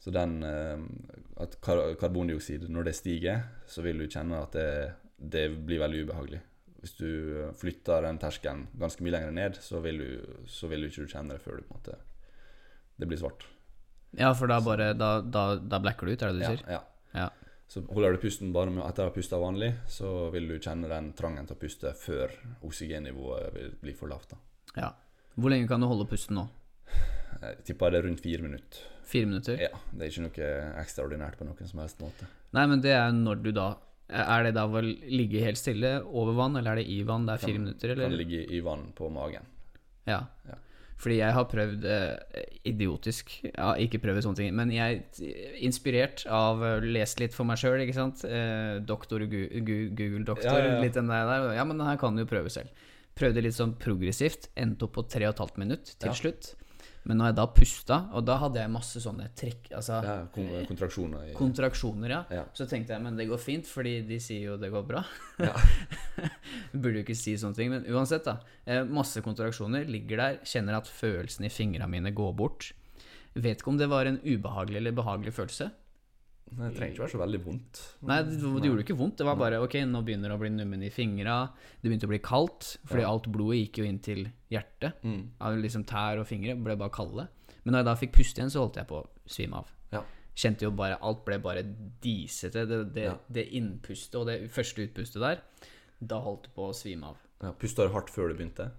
[SPEAKER 2] Så den uh, At kar karbondioksid, når det stiger, så vil du kjenne at det, det blir veldig ubehagelig. Hvis du eh, flytter den terskelen ganske mye lenger ned, så vil du, så vil du ikke kjenne det før du på en måte Det blir svart.
[SPEAKER 1] Ja, for da bare Da, da, da blacker du ut, er det det du
[SPEAKER 2] Ja,
[SPEAKER 1] sier?
[SPEAKER 2] ja. Så holder du pusten bare med etter å ha pusta vanlig, så vil du kjenne den trangen til å puste før oksygennivået blir bli for lavt. da.
[SPEAKER 1] Ja. Hvor lenge kan du holde pusten nå?
[SPEAKER 2] Jeg tipper det er rundt fire minutter.
[SPEAKER 1] Fire minutter?
[SPEAKER 2] Ja, Det er ikke noe ekstraordinært på noen som helst måte.
[SPEAKER 1] Nei, men det er når du da Er det da å ligge helt stille over vann, eller er det i vann? Det er fire
[SPEAKER 2] Kan-
[SPEAKER 1] minutter,
[SPEAKER 2] Kan ligge i vann på magen.
[SPEAKER 1] Ja.
[SPEAKER 2] Ja.
[SPEAKER 1] Fordi jeg har prøvd eh, idiotisk Ja, ikke prøvd sånne ting, men jeg inspirert av uh, lest litt for meg sjøl, ikke sant. Eh, doktor Gu Gu Google-doktor,
[SPEAKER 2] Ja, ja, ja.
[SPEAKER 1] litt den der, der. Ja, men den her kan du jo prøve selv. Prøvde litt sånn progressivt. Endte opp på tre og et halvt minutt til slutt. Men når jeg da pusta, og da hadde jeg masse sånne trekk Altså
[SPEAKER 2] Ja, kon kontraksjoner i
[SPEAKER 1] kontraksjoner, ja.
[SPEAKER 2] Ja.
[SPEAKER 1] Så tenkte jeg men det går fint, fordi de sier jo det går bra.
[SPEAKER 2] Ja.
[SPEAKER 1] Burde jo ikke si sånne ting, men uansett, da. Eh, masse kontraksjoner, ligger der, kjenner at følelsen i fingra mine går bort. Vet ikke om det var en ubehagelig eller behagelig følelse.
[SPEAKER 2] Det trenger ikke være så veldig vondt.
[SPEAKER 1] Nei, det, det gjorde ikke vondt. Det var bare ok, nå begynner det å bli nummen i fingra. Det begynte å bli kaldt, fordi
[SPEAKER 2] Ja.
[SPEAKER 1] alt blodet gikk jo inn til hjertet.
[SPEAKER 2] Mm.
[SPEAKER 1] Liksom tær og fingre ble bare kalde. Men når jeg da fikk puste igjen, så holdt jeg på å svime av.
[SPEAKER 2] Ja.
[SPEAKER 1] Kjente jo bare Alt ble bare disete. Det, det,
[SPEAKER 2] Ja.
[SPEAKER 1] det innpustet og det første utpustet der, da holdt det på å svime av.
[SPEAKER 2] Ja, Pusta du hardt før du begynte?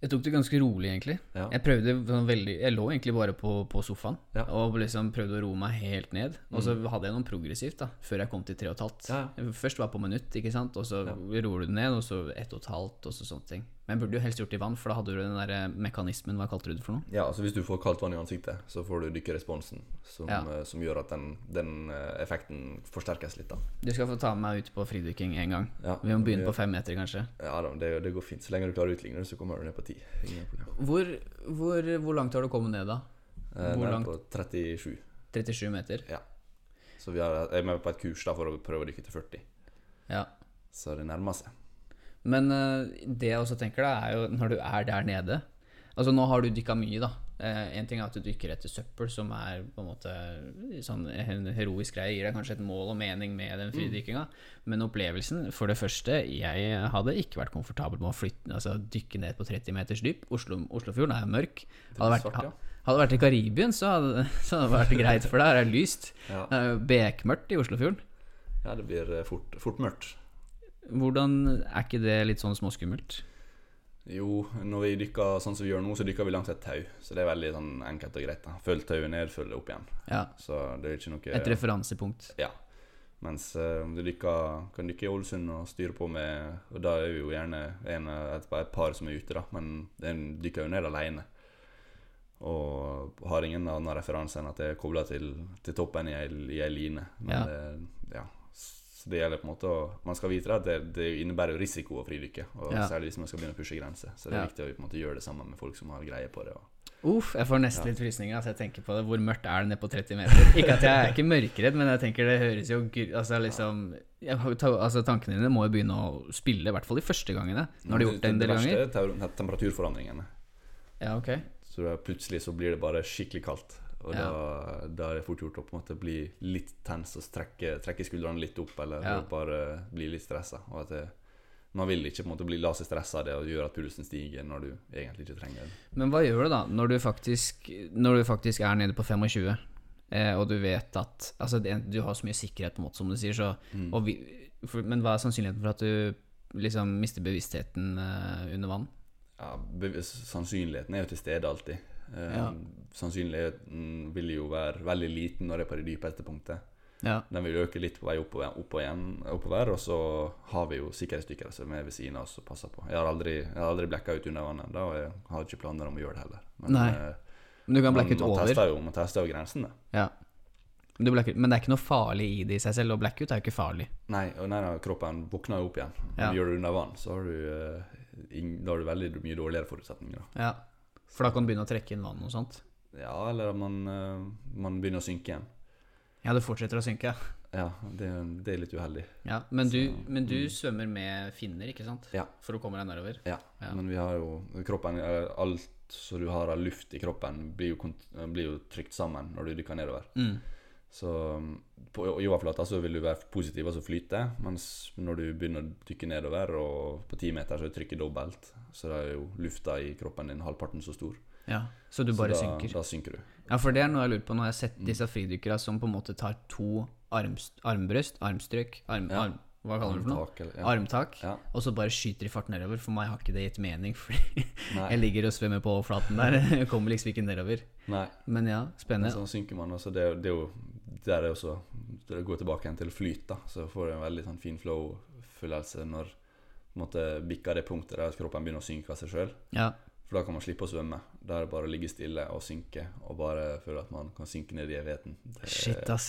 [SPEAKER 1] Jeg tok det ganske rolig, egentlig.
[SPEAKER 2] Ja.
[SPEAKER 1] Jeg prøvde sånn veldig Jeg lå egentlig bare på, på sofaen
[SPEAKER 2] Ja. Mm.
[SPEAKER 1] og liksom prøvde å roe meg helt ned. Og så hadde jeg noe progressivt da før jeg kom til tre og et halvt.
[SPEAKER 2] Ja.
[SPEAKER 1] Først var jeg på minutt, ikke sant, og så roer du det ned, og så ett og et halvt, og så sånne ting. Men burde jo helst gjort det i vann, for da hadde du den der eh, mekanismen, hva kalte du det for noe?
[SPEAKER 2] Ja, altså Hvis du får kaldt vann i ansiktet, så får du dykkeresponsen, som,
[SPEAKER 1] Ja.
[SPEAKER 2] eh, som gjør at den, den eh, effekten forsterkes litt. da
[SPEAKER 1] Du skal få ta med meg ut på fridykking en gang.
[SPEAKER 2] Ja,
[SPEAKER 1] Vi må begynne på fem meter, kanskje.
[SPEAKER 2] Ja, da, det, det går fint. Så lenge du klarer å utligne det, så kommer du ned på ti.
[SPEAKER 1] Hvor, hvor, hvor langt har du kommet ned, da? Hvor
[SPEAKER 2] ned
[SPEAKER 1] langt?
[SPEAKER 2] på 37.
[SPEAKER 1] 37 meter? Ja.
[SPEAKER 2] Så vi jeg er med på et kurs da for å prøve å dykke til 40.
[SPEAKER 1] Ja.
[SPEAKER 2] Så det nærmer seg.
[SPEAKER 1] Men eh, det jeg også tenker, da, er jo når du er der nede Altså, nå har du dykka mye, da. Én en ting er at du dykker etter søppel, som er på en måte sånn en heroisk greie. Gir deg kanskje et mål og mening med den fridykkinga. Men opplevelsen, for det første Jeg hadde ikke vært komfortabel med å flytte, altså, dykke ned på 30 meters dyp. Oslo, Oslofjorden er jo mørk. Hadde vært,
[SPEAKER 2] svart, ja.
[SPEAKER 1] hadde vært i Karibien, så hadde, så hadde det vært greit, for der er lyst.
[SPEAKER 2] Ja.
[SPEAKER 1] Bekmørkt i Oslofjorden.
[SPEAKER 2] ja, det blir eh, fort, fort mørkt.
[SPEAKER 1] Hvordan Er ikke det litt sånn småskummelt?
[SPEAKER 2] Jo, når vi dykker sånn som vi gjør nå, så dykker vi langs et tau. Så det er veldig sånn enkelt og greit. da Følg tauet ned, følg det opp igjen.
[SPEAKER 1] Ja.
[SPEAKER 2] Så det er ikke noe
[SPEAKER 1] Et referansepunkt.
[SPEAKER 2] Ja. Mens eh, om du dykker, kan dykke i Ålesund og styre på med Og da er vi jo gjerne en, et, et par som er ute, da, men en dykker jo ned alene. Og har ingen annen referanse enn at det er kobla til, til toppen i ei line. Men
[SPEAKER 1] Ja.
[SPEAKER 2] det, ja. Så det gjelder på en måte å Man skal vite at det, det innebærer risiko å fridykke. Og
[SPEAKER 1] Ja.
[SPEAKER 2] særlig hvis man skal begynne å pushe grenser. Så det er
[SPEAKER 1] Ja.
[SPEAKER 2] viktig å på en måte gjøre det sammen med folk som har greie på det.
[SPEAKER 1] Uff, jeg får nesten litt frysninger altså jeg tenker på det. Hvor mørkt er det nede på 30 meter? Ikke at jeg er ikke mørkredd, men jeg tenker det høres jo Altså liksom jeg, ta, altså Tankene dine må jo begynne å spille, i hvert fall de første gangene. når de har gjort det en del ganger.
[SPEAKER 2] Det verste er temperaturforandringene.
[SPEAKER 1] Ja, ok.
[SPEAKER 2] Så plutselig så blir det bare skikkelig kaldt. Og
[SPEAKER 1] Ja.
[SPEAKER 2] da, da er det fort gjort å på en måte bli litt tens og trekke, trekke skuldrene litt opp, eller
[SPEAKER 1] Ja.
[SPEAKER 2] bare bli litt stressa. Og at det, man vil ikke på en måte bli la seg stresse av det og gjøre at pulsen stiger når du egentlig ikke trenger det.
[SPEAKER 1] Men hva gjør du da, når du faktisk, når du faktisk er nede på 25, eh, og du vet at Altså, det, du har så mye sikkerhet, på en måte, som du sier, så
[SPEAKER 2] Mm.
[SPEAKER 1] vi, for, Men hva er sannsynligheten for at du liksom mister bevisstheten eh, under vann?
[SPEAKER 2] Ja, bev- sannsynligheten er jo til stede alltid. Eh,
[SPEAKER 1] Ja.
[SPEAKER 2] Sannsynligheten vil jo være veldig liten når det er på det dypeste punktet.
[SPEAKER 1] Ja.
[SPEAKER 2] Den vil øke litt på vei oppover, oppover igjen, oppover, og så har vi jo sikkerhetsdykkere som er ved siden av oss og passer på. Jeg har aldri, jeg har aldri blekka ut under vannet, ennå, og jeg har ikke planer om å gjøre det heller. Men,
[SPEAKER 1] Nei.
[SPEAKER 2] eh,
[SPEAKER 1] Men du kan blekke ut
[SPEAKER 2] man
[SPEAKER 1] over.
[SPEAKER 2] tester jo, man tester jo grensene.
[SPEAKER 1] Ja. Men, du men det er ikke noe farlig i det i seg selv, og blekke ut er jo ikke farlig.
[SPEAKER 2] Nei, og nei, kroppen våkner jo opp igjen.
[SPEAKER 1] Ja.
[SPEAKER 2] du gjør det under vann, så har du, eh, da har du veldig mye dårligere forutsetninger. Da.
[SPEAKER 1] Ja. For da kan du begynne å trekke inn vann og sånt.
[SPEAKER 2] Ja, eller at man, eh, man begynner å synke igjen.
[SPEAKER 1] Ja, det fortsetter å synke.
[SPEAKER 2] Ja, det, det er litt uheldig.
[SPEAKER 1] Ja, men du,
[SPEAKER 2] Så,
[SPEAKER 1] men du
[SPEAKER 2] mm.
[SPEAKER 1] svømmer med finner, ikke sant?
[SPEAKER 2] Ja.
[SPEAKER 1] For å komme deg nedover.
[SPEAKER 2] Ja,
[SPEAKER 1] Ja.
[SPEAKER 2] men vi har jo kroppen Alt som du har av luft i kroppen, blir jo, blir jo trykt sammen når du dykker nedover.
[SPEAKER 1] Mm.
[SPEAKER 2] Så um, på jordoverflata så vil du være positiv, altså flyte, mens når du begynner å dykke nedover, og på ti meter så er trykket dobbelt, så da er jo lufta i kroppen din halvparten så stor.
[SPEAKER 1] Ja, så du bare
[SPEAKER 2] så da,
[SPEAKER 1] synker.
[SPEAKER 2] Da synker du.
[SPEAKER 1] Ja, for det er noe jeg lurer på når jeg har sett disse fridykkerne som på en måte tar to arms, armbrøst, armstrøk, arm,
[SPEAKER 2] Ja.
[SPEAKER 1] arm, Hva kaller du det for noe?
[SPEAKER 2] Eller- ja.
[SPEAKER 1] Armtak.
[SPEAKER 2] Ja.
[SPEAKER 1] Og så bare skyter de fart nedover. For meg har ikke det gitt mening, fordi
[SPEAKER 2] Nei.
[SPEAKER 1] jeg ligger og svømmer på overflaten der. Jeg kommer liksom ikke nedover.
[SPEAKER 2] Nei.
[SPEAKER 1] Men ja,
[SPEAKER 2] Men
[SPEAKER 1] spennende.
[SPEAKER 2] sånn synker man, også. Det, det, er jo- det er er også Det går tilbake igjen til flyt, da. Så får du en veldig sånn fin flow-følelse når på en måte bikker det punktet der kroppen begynner å synke av seg sjøl.
[SPEAKER 1] Ja.
[SPEAKER 2] For da kan man slippe å svømme. Da er det bare å ligge stille og synke, og bare føle at man kan synke ned i evigheten. Det,
[SPEAKER 1] Shit, ass.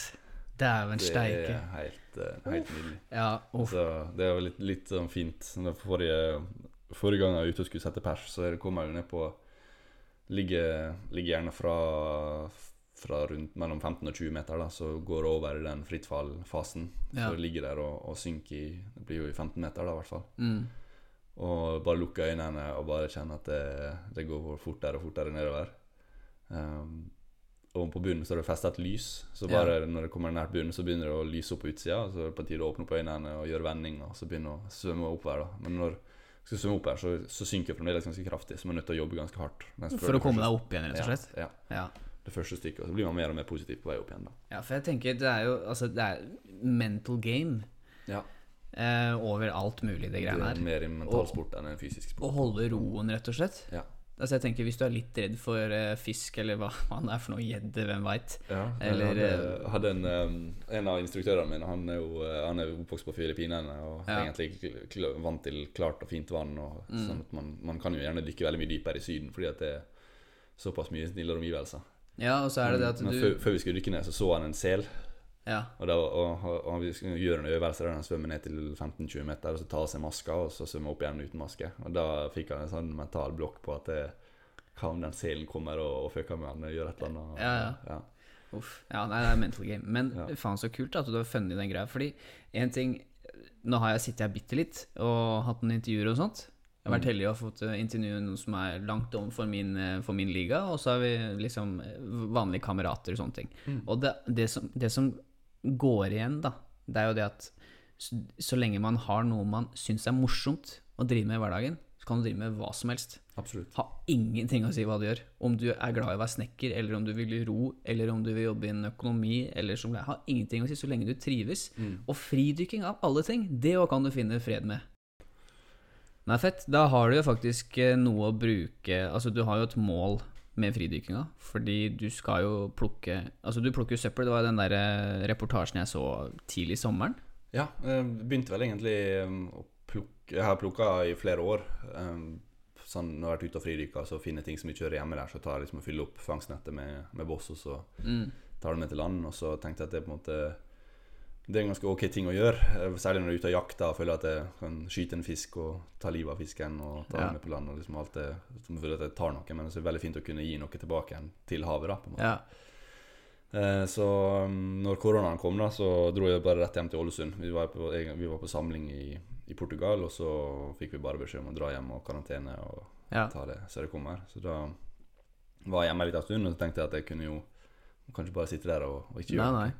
[SPEAKER 1] Dæven
[SPEAKER 2] det
[SPEAKER 1] steike.
[SPEAKER 2] er helt, eh, helt nydelig.
[SPEAKER 1] Ja.
[SPEAKER 2] Så det er jo litt, litt sånn fint. Forrige, forrige gang jeg var ute og skulle sette pers, så kommer jeg jo ned på Ligger, ligger gjerne fra, fra rundt mellom 15 og 20 meter, da, så går det over i den frittfallfasen.
[SPEAKER 1] Ja.
[SPEAKER 2] Så ligger der og, og synker i Det blir jo i 15 meter, da, i hvert fall.
[SPEAKER 1] Mm.
[SPEAKER 2] Og bare lukke øynene og bare kjenne at det, det går fortere og fortere nedover. Um, og på bunnen så er det festa et lys, så bare når det kommer nært bunnen, så begynner det å lyse opp på utsida. Så er det på tide å åpne opp øynene og gjøre vending, og så begynne å svømme oppover. da Men når du skal svømme opp her, så, så synker jeg fremdeles ganske kraftig, så man er nødt til å jobbe ganske hardt.
[SPEAKER 1] For å komme deg opp igjen, rett og slett?
[SPEAKER 2] Ja, ja.
[SPEAKER 1] Ja.
[SPEAKER 2] Det første stykket. Og så blir man mer og mer positiv på vei opp igjen, da.
[SPEAKER 1] ja, for jeg tenker det er jo Altså, det er mental game
[SPEAKER 2] Ja.
[SPEAKER 1] eh, over alt mulig, det greiene
[SPEAKER 2] er
[SPEAKER 1] her.
[SPEAKER 2] mer en mental sport enn en fysisk sport.
[SPEAKER 1] Å holde roen, rett og slett.
[SPEAKER 2] Ja.
[SPEAKER 1] Altså jeg tenker Hvis du er litt redd for uh, fisk, eller hva man er for noe, gjedde, hvem veit.
[SPEAKER 2] Ja,
[SPEAKER 1] Eller,
[SPEAKER 2] hadde, hadde en, um, en av instruktørene mine Han er jo han er oppvokst på Filippinene og
[SPEAKER 1] Ja.
[SPEAKER 2] egentlig vant til klart og fint vann. Og,
[SPEAKER 1] Mm.
[SPEAKER 2] sånn at man, man kan jo gjerne dykke veldig mye dypere i Syden fordi at det er såpass mye snillere omgivelser.
[SPEAKER 1] Ja, og så er det det at
[SPEAKER 2] Men
[SPEAKER 1] du
[SPEAKER 2] før, før vi skulle dykke ned, så så han en sel.
[SPEAKER 1] Ja.
[SPEAKER 2] Og, da, og, og, og vi gjøre en øvelse der han svømmer ned til 15-20 meter og så tar av seg maska og så svømmer opp igjen uten maske. Og da fikk han en sånn mental blokk på at det, hva om den selen kommer og, og føker med han og gjør et eller annet.
[SPEAKER 1] Ja, ja.
[SPEAKER 2] ja.
[SPEAKER 1] Uff. Ja, nei, det er mental game. Men
[SPEAKER 2] Ja.
[SPEAKER 1] faen så kult at du har funnet den greia. Fordi en ting Nå har jeg sittet her bitte litt og hatt noen intervjuer og sånt. Jeg har vært
[SPEAKER 2] Mm.
[SPEAKER 1] heldig og fått eh, intervjue noen som er langt om for min, eh, for min liga, og så har vi liksom eh, vanlige kamerater og sånne ting.
[SPEAKER 2] Mm.
[SPEAKER 1] Og det, det, som, det som går igjen, da, det er jo det at så, så lenge man har noe man syns er morsomt å drive med i hverdagen, så kan du drive med hva som helst.
[SPEAKER 2] Absolutt.
[SPEAKER 1] Har ingenting å si hva du gjør. Om du er glad i å være snekker, eller om du vil ro, eller om du vil jobbe i en økonomi, eller som det har ingenting å si så lenge du trives. Og fridykking av alle ting, det òg kan du finne fred med. Nei, fett. Da har du jo faktisk eh, noe å bruke Altså, du har jo et mål med fridykkinga, fordi du skal jo plukke Altså, du plukker jo søppel. Det var den der eh, reportasjen jeg så tidlig i sommeren.
[SPEAKER 2] Ja, jeg begynte vel egentlig um, å plukke Jeg har plukka i flere år. Um, sånn, når jeg har vært ute og fridykka, så finner jeg ting som ikke hører hjemme der, så tar jeg liksom og fyller opp fangstnettet med, med boss, og så
[SPEAKER 1] Mm.
[SPEAKER 2] tar du med til land. Og så tenkte jeg at det på en måte Det er en ganske ok ting å gjøre. eh, Særlig når du er ute og jakter og føler at jeg kan skyte en fisk og ta livet av fisken og ta
[SPEAKER 1] Ja.
[SPEAKER 2] den med på land. Og liksom alt det som føler at jeg tar noe, men det er veldig fint å kunne gi noe tilbake igjen til havet. da på en måte
[SPEAKER 1] Ja.
[SPEAKER 2] Eh, Så um, når koronaen kom, da så dro jeg bare rett hjem til Ålesund. Vi var på, vi var på samling i, i Portugal, og så fikk vi bare beskjed om å dra hjem og karantene og
[SPEAKER 1] ja.
[SPEAKER 2] ta det så det kommer. Så da var jeg hjemme litt en stund, og så tenkte jeg at jeg kunne jo kanskje bare sitte der og, og ikke gjøre
[SPEAKER 1] nei.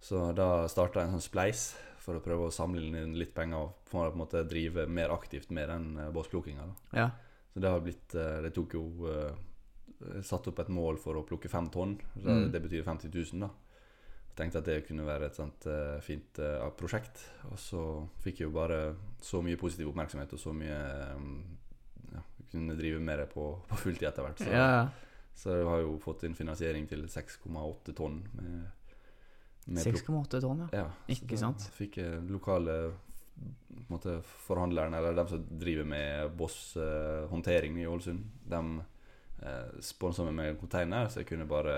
[SPEAKER 2] Så da starta jeg en sånn spleis for å prøve å samle inn litt penger for å på en måte drive mer aktivt med den uh, båsplukkinga.
[SPEAKER 1] Ja.
[SPEAKER 2] Så det har blitt eh, Det tok jo satt jeg satte opp et mål for å plukke fem tonn. Så
[SPEAKER 1] Mm.
[SPEAKER 2] Det betyr 50 000, da. Jeg tenkte at det kunne være et sånt eh, fint eh, prosjekt. Og så fikk jeg jo bare så mye positiv oppmerksomhet og så mye um, ja, kunne drive mer på, på fulltid etter hvert. Så,
[SPEAKER 1] ja,
[SPEAKER 2] så jeg har jo fått inn finansiering til 6,8 tonn med,
[SPEAKER 1] 6,8 tonn, ja.
[SPEAKER 2] ja,
[SPEAKER 1] Ikke sant?
[SPEAKER 2] Fikk lokale måte, forhandlerne, eller dem som driver med Boss-håndtering i Ålesund, de uh, sponsa meg med en container, så jeg kunne bare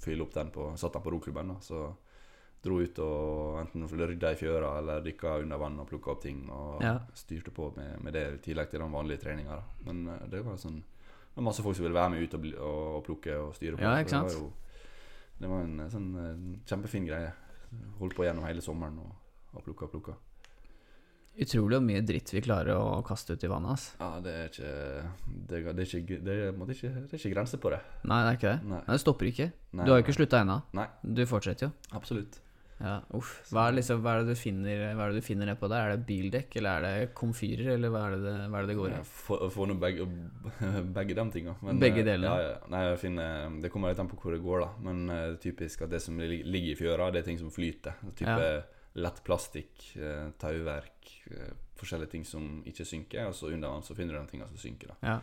[SPEAKER 2] fylle opp den på Satt den på roklubben. da, Så dro ut og enten rydda i fjøra eller dykka under vann og plukka opp ting. Og
[SPEAKER 1] Ja.
[SPEAKER 2] styrte på med, med det i tillegg til den vanlige treninga. Men uh, det var sånn det var masse folk som ville være med ut og, og, og plukke og styre på.
[SPEAKER 1] Ja, ikke sant?
[SPEAKER 2] Det var, en eh, sånn eh, kjempefin greie. Holdt på gjennom hele sommeren og, og plukka og plukka.
[SPEAKER 1] Utrolig hvor mye dritt vi klarer å kaste ut i vannet, ass.
[SPEAKER 2] Ja, det er ikke Det, det, er, ikke, det, er, ikke, det er ikke grenser på det.
[SPEAKER 1] Nei, det er ikke det.
[SPEAKER 2] Nei.
[SPEAKER 1] Nei, det stopper ikke.
[SPEAKER 2] Nei,
[SPEAKER 1] Du har jo ikke slutta ennå. Du fortsetter jo.
[SPEAKER 2] Absolutt.
[SPEAKER 1] Ja, uff. Hva er, liksom, hva er det du finner Hva er det du finner nedpå der? Er det bildekk, eller er det komfyrer, eller hva er det det, hva er det, det går i?
[SPEAKER 2] Jeg får, nå begge, begge de tinga.
[SPEAKER 1] Begge delene?
[SPEAKER 2] Ja, ja. Nei, jeg finner, det kommer litt an på hvor det går, da. Men uh, typisk at det som ligger i fjøra, det er ting som flyter. Type
[SPEAKER 1] Ja.
[SPEAKER 2] lett plastikk, uh, tauverk, eh, forskjellige ting som ikke synker. Og så under vann så finner du de tinga som synker. da
[SPEAKER 1] Ja.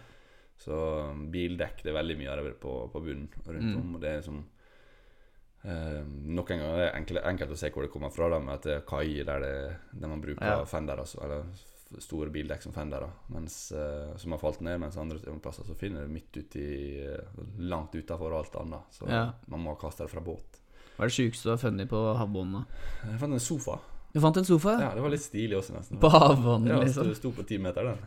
[SPEAKER 2] Så um, bildekk, det er veldig mye det på, på bunnen rundt
[SPEAKER 1] Mm.
[SPEAKER 2] om. Og det er som eh, Noen gang er det enkelt, enkelt å se hvor det kommer fra, da, med at det er kai der, det- der man bruker
[SPEAKER 1] Ja.
[SPEAKER 2] fender, altså, eller store bildekk som fender, da, mens, eh, som har falt ned, mens andre plasser så finner du midt uti i Langt utafor alt annet. Så
[SPEAKER 1] Ja.
[SPEAKER 2] man må kaste det fra båt.
[SPEAKER 1] Hva er det sjukeste du har funnet på havbunnen?
[SPEAKER 2] Jeg fant en sofa.
[SPEAKER 1] Du fant en sofa?
[SPEAKER 2] Ja, Det var litt stilig også, nesten.
[SPEAKER 1] På havbunnen,
[SPEAKER 2] Ja,
[SPEAKER 1] liksom?
[SPEAKER 2] Ja, sto på ti meter, den.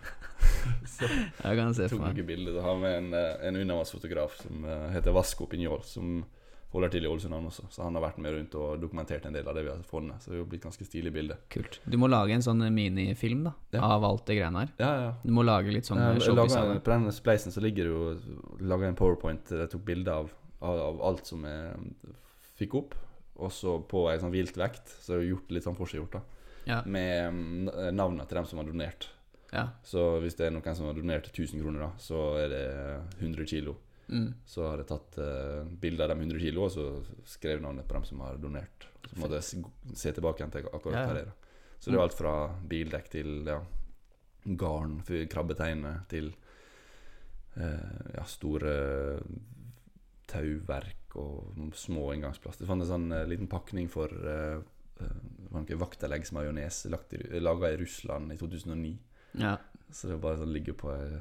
[SPEAKER 2] så
[SPEAKER 1] Jeg kan se for meg.
[SPEAKER 2] noen bilder. Så har vi en, eh, en undervannsfotograf som eh, heter Vasco Pignol, som holder til i Ålesund han også. Så han har vært med rundt og dokumentert en del av det vi har funnet. Så det har blitt ganske stilig bilde.
[SPEAKER 1] Kult. Du må lage en sånn minifilm da
[SPEAKER 2] Ja.
[SPEAKER 1] av alt det greiene her.
[SPEAKER 2] Ja, ja.
[SPEAKER 1] Du må lage litt sånn
[SPEAKER 2] Eh,
[SPEAKER 1] showbiz
[SPEAKER 2] på den spleisen så ligger det jo Laga en powerpoint der jeg tok bilde av, av, av alt som jeg fikk opp. Og så på ei sånn vilt vekt, så jeg har gjort litt sånn forseggjort, da.
[SPEAKER 1] Ja.
[SPEAKER 2] Med navnene navnet til dem som har donert.
[SPEAKER 1] Ja.
[SPEAKER 2] Så hvis det er noen som har donert 1000 kroner, da, så er det 100 kilo.
[SPEAKER 1] Mm.
[SPEAKER 2] Så har jeg tatt uh, bilde av de 100 kilo, og så skrev navnet på dem som har donert. Så måtte jeg se- tilbake igjen til akkurat
[SPEAKER 1] Ja, ja.
[SPEAKER 2] Så det er alt fra bildekk til ja, garn krabbeteiner til uh, ja, store tauverk og små inngangsplass. Jeg fant en sånn uh, liten pakning for uh, vakteleggsmajones laga i Russland i 2009.
[SPEAKER 1] ja.
[SPEAKER 2] Så det bare sånn ligger på ei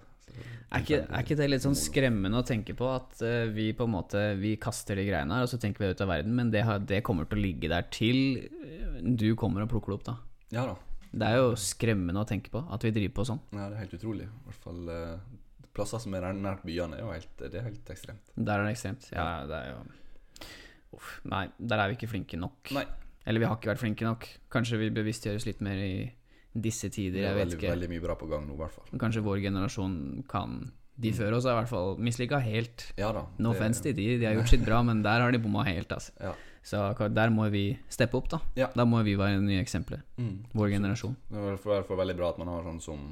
[SPEAKER 1] Er ikke, er ikke det litt sånn skremmende å tenke på at uh, vi på en måte Vi kaster de greiene her, og så tenker vi det ut av verden, men det, har, det kommer til å ligge der til eh, du kommer og plukker det opp, da.
[SPEAKER 2] Ja da.
[SPEAKER 1] Det er jo skremmende å tenke på at vi driver på sånn.
[SPEAKER 2] Ja, det er helt utrolig. I hvert fall uh, plasser som er nær- nært byene, er jo helt, det er helt ekstremt.
[SPEAKER 1] Der er det ekstremt. Ja, det er jo Uff. Nei, der er vi ikke flinke nok.
[SPEAKER 2] Nei.
[SPEAKER 1] Eller vi har ikke vært flinke nok. Kanskje vi bevisstgjøres litt mer i disse tider, jeg vet
[SPEAKER 2] veldig,
[SPEAKER 1] ikke.
[SPEAKER 2] veldig mye bra på gang nå, i hvert fall.
[SPEAKER 1] Kanskje vår generasjon kan De før oss har i hvert fall mislika helt.
[SPEAKER 2] Ja da.
[SPEAKER 1] No offense til de, de har gjort sitt bra, men der har de bomma helt, altså.
[SPEAKER 2] Ja.
[SPEAKER 1] Så der må vi steppe opp, da.
[SPEAKER 2] Ja.
[SPEAKER 1] Da må vi være nye eksempler.
[SPEAKER 2] Mm.
[SPEAKER 1] Vår generasjon.
[SPEAKER 2] Det er i hvert fall- veldig bra at man har sånn som